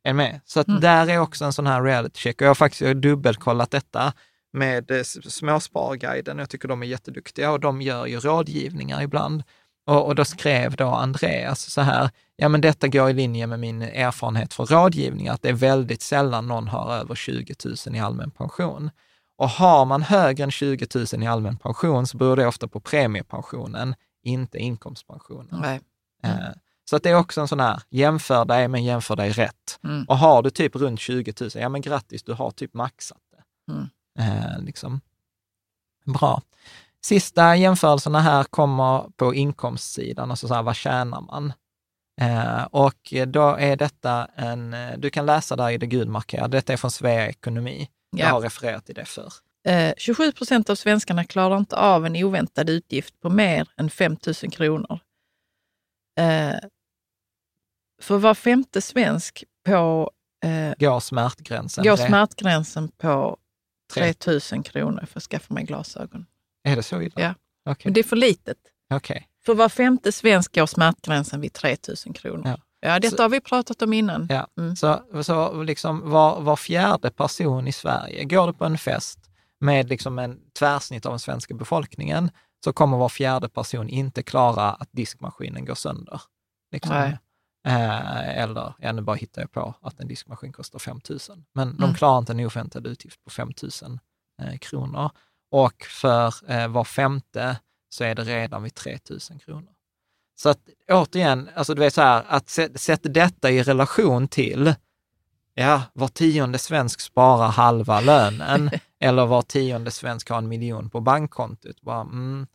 S3: Är med? Så att
S4: Mm.
S3: där är också en sån här reality check. Och jag har faktiskt jag har dubbelkollat detta med eh, Småsparguiden. Jag tycker de är jätteduktiga och de gör ju rådgivningar ibland. Och, och då skrev då Andreas så här, ja men detta går i linje med min erfarenhet från rådgivning, att det är väldigt sällan någon har över 20 000 i allmän pension. Och har man högre än 20 000 i allmän pension så beror det ofta på premiepensionen, inte inkomstpensionen.
S4: Nej.
S3: Eh, Så att det är också en sån här, jämför dig men jämför dig rätt.
S4: Mm.
S3: Och har du typ runt 20 000, ja men grattis, du har typ maxat det.
S4: Mm.
S3: Eh, liksom. Bra. Sista jämförelserna här kommer på inkomstsidan, alltså så här, vad tjänar man? Eh, och då är detta en, eh, du kan läsa där i det gulmarkerade, detta är från Svea Ekonomi. Jag har refererat till det förr.
S4: Eh, 27 procent av svenskarna klarar inte av en oväntad utgift på mer än 5 000 kronor. Eh, för var femte svensk på, eh,
S3: Går smärtgränsen?
S4: går smärtgränsen på
S3: Tre.
S4: 3 000 kronor för att skaffa mig glasögon.
S3: Är det så illa?
S4: Ja.
S3: Okej.
S4: Men det är för litet.
S3: Okej.
S4: För var femte svensk går smärtgränsen vid 3 000 kronor.
S3: Ja.
S4: Ja, detta
S3: Så-
S4: har vi pratat om innan.
S3: Ja.
S4: Mm.
S3: Så, så liksom var, var fjärde person i Sverige, går du på en fest med liksom en tvärsnitt av den svenska befolkningen, så kommer var fjärde person inte klara att diskmaskinen går sönder. Liksom. Eh, eller, ja nu bara hittar jag på att en diskmaskin kostar 5 000. Men de
S4: Mm.
S3: klarar inte en oväntad utgift på 5 000 eh, kronor. Och för eh, var femte så är det redan vid 3 000 kronor. Så att återigen, alltså du vet så här, att sä- sätta detta i relation till, ja, var tionde svensk sparar halva lönen eller var tionde svensk har en miljon på bankkontot. Bara, mm,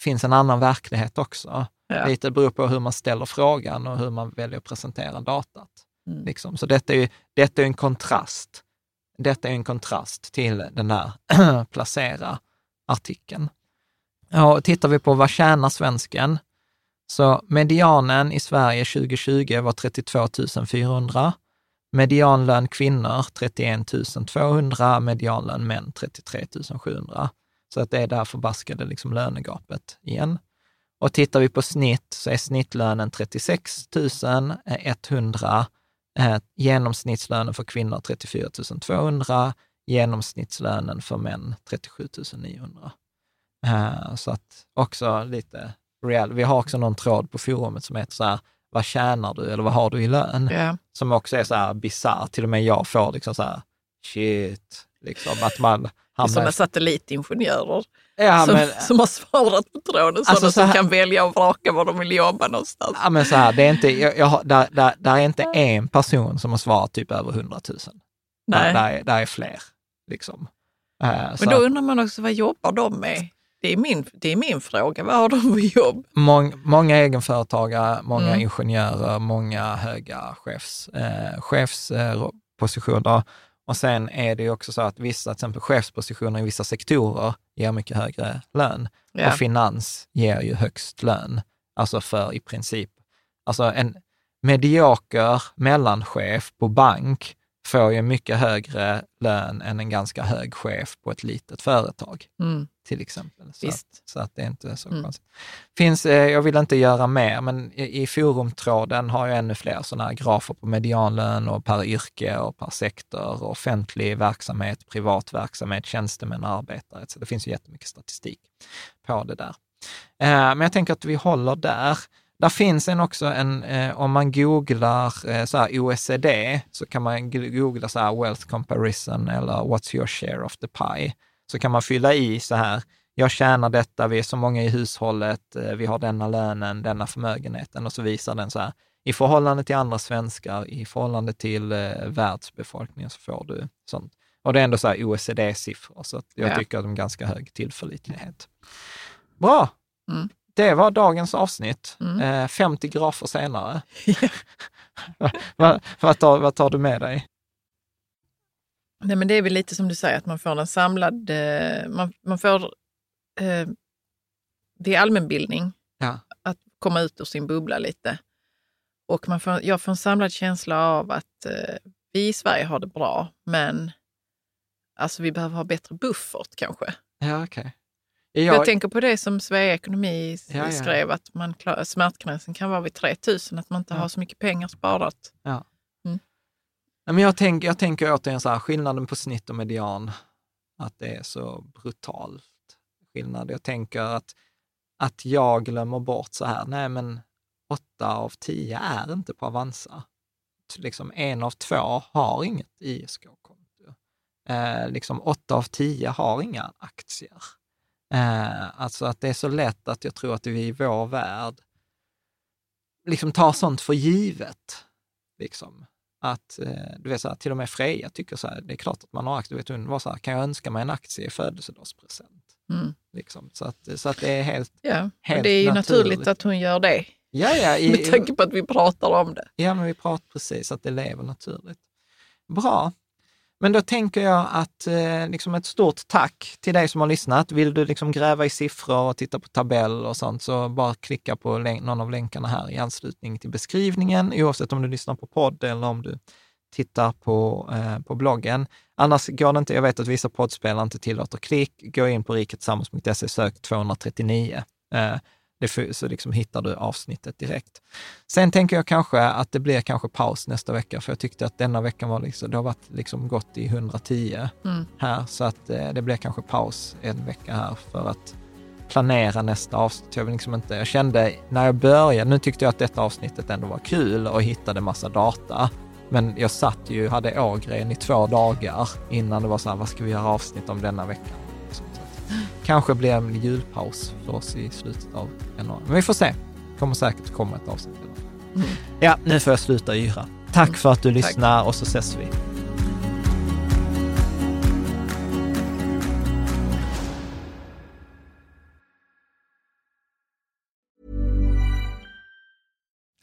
S3: finns en annan verklighet också.
S4: Ja.
S3: Lite beror på hur man ställer frågan och hur man väljer att presentera datat.
S4: Mm.
S3: Liksom. Så detta är ju detta är en kontrast. Detta är en kontrast till den där placera-artikeln. Och tittar vi på vad tjänar svensken? Så medianen i Sverige 2020 var 32 400. Medianlön kvinnor 31 200, medianlön män 33 700. Så att det är där förbaskade liksom lönegapet igen. Och tittar vi på snitt så är snittlönen 36 100, eh, eh, genomsnittslönen för kvinnor 34 200, genomsnittslönen för män 37 900. Eh, så att också lite real. Vi har också någon tråd på forumet som heter så här, vad tjänar du eller vad har du i lön?
S4: Ja.
S3: Som också är så här bisarrt, till och med jag får liksom så här, shit, liksom att man
S4: är
S3: hamnar...
S4: sådana satellitingenjörer
S3: Ja,
S4: som,
S3: men,
S4: som har svarat på tråden, sådana
S3: Alltså, så
S4: som
S3: här-
S4: kan välja och vraka var de vill jobba någonstans.
S3: Ja, men så här, det är inte, jag, jag, där, där, där är inte en person som har svarat typ över 100 000. Där,
S4: Nej.
S3: där, är, där är fler. Liksom. Så
S4: Men då undrar man också, vad jobbar de med? Det är min, det är min fråga. Vad har de för jobb?
S3: mång, många egenföretagare, många
S4: Mm.
S3: ingenjörer, många höga chefs, eh, chefspositioner. Och sen är det ju också så att vissa, till exempel chefspositioner i vissa sektorer ger mycket högre lön.
S4: Ja.
S3: Och finans ger ju högst lön. Alltså för i princip, alltså en medioker mellanchef på bank får ju mycket högre lön än en ganska hög chef på ett litet företag,
S4: Mm,
S3: till exempel. Så,
S4: visst.
S3: så att det är inte så
S4: Mm.
S3: konstigt. Finns, eh, jag vill inte göra mer, men i, i forumtråden har jag ännu fler sådana här grafer på medianlön och per yrke och per sektor, och offentlig verksamhet, privat verksamhet, tjänstemän, arbetare. Så det finns ju jättemycket statistik på det där. Eh, men jag tänker att vi håller där. Där finns en också en, eh, om man googlar eh, så OECD, så kan man googla så här wealth comparison eller what's your share of the pie. Så kan man fylla i så här, jag tjänar detta, vi är så många i hushållet, eh, vi har denna lönen, denna förmögenheten och så visar den så här, i förhållande till andra svenskar, i förhållande till eh, världsbefolkningen så får du sånt. Och det är ändå så här OECD-siffror, så jag
S4: Ja.
S3: tycker att de är ganska hög tillförlitlighet. Bra!
S4: Mm.
S3: Det var dagens avsnitt.
S4: Mm.
S3: Eh, 50 grafer senare. vad, vad, tar, vad tar du med dig?
S4: Nej, men det är väl lite som du säger, att man får en samlad... Eh, man, man får... Eh, det är allmänbildning,
S3: Ja.
S4: att komma ut ur sin bubbla lite. Och man får, jag får en samlad känsla av att eh, vi i Sverige har det bra, men alltså, vi behöver ha bättre buffert kanske.
S3: Ja, okej.
S4: Jag,
S3: Jag,
S4: tänker på det som Svea Ekonomi
S3: Ja, ja.
S4: skrev, att man klar, smärtgränsen kan vara vid 3 000, att man inte
S3: Ja.
S4: har så mycket pengar sparat.
S3: Nej, men jag, tänker, jag tänker återigen så här, skillnaden på snitt och median, att det är så brutalt skillnad. Jag tänker att, att jag glömmer bort så här, nej men åtta av tio är inte på Avanza. Liksom en av två har inget ISK-konto. Eh, liksom åtta av tio har inga aktier. Eh, alltså att det är så lätt att jag tror att vi i vår värld liksom tar sånt för givet. Liksom att, eh, du vet, så här, till och med Freja tycker så här, det är klart att man har aktier. Vet, hon var så här, kan jag önska mig en aktie i födelsedagspresent?
S4: Mm.
S3: Liksom. Så, att, så att det är helt,
S4: Ja,
S3: Helt
S4: det är ju naturligt.
S3: naturligt.
S4: att hon gör det,
S3: ja, ja, i,
S4: med tanke på att vi pratar om det.
S3: ja, men vi pratar precis, att det lever naturligt. Bra. Men då tänker jag att eh, liksom ett stort tack till dig som har lyssnat. Vill du liksom gräva i siffror och titta på tabell och sånt, så bara klicka på någon av länkarna här i anslutning till beskrivningen, oavsett om du lyssnar på podd eller om du tittar på, eh, på bloggen. Annars går det inte, jag vet att vissa poddspelare inte tillåter klick, gå in på riketsammans.se, sök 239. Eh, det så liksom hittar du avsnittet direkt. Sen tänker jag kanske att det blir kanske paus nästa vecka, för jag tyckte att denna veckan var liksom, det har varit liksom gått i 110
S4: Mm.
S3: här, så att eh, det blir kanske paus en vecka här för att planera nästa avsnitt. Jag, vill liksom inte, jag kände när jag började, nu tyckte jag att detta avsnittet ändå var kul och hittade massa data, men jag satt ju, hade Ågren i två dagar innan det var så här, vad ska vi göra avsnitt om denna veckan? Kanske blir en julpaus för oss i slutet av januari. Men vi får se. Det kommer säkert komma ett avsnitt.
S4: Mm.
S3: Ja, nu får jag sluta yra. Tack för att du
S4: Tack.
S3: lyssnar och så ses vi.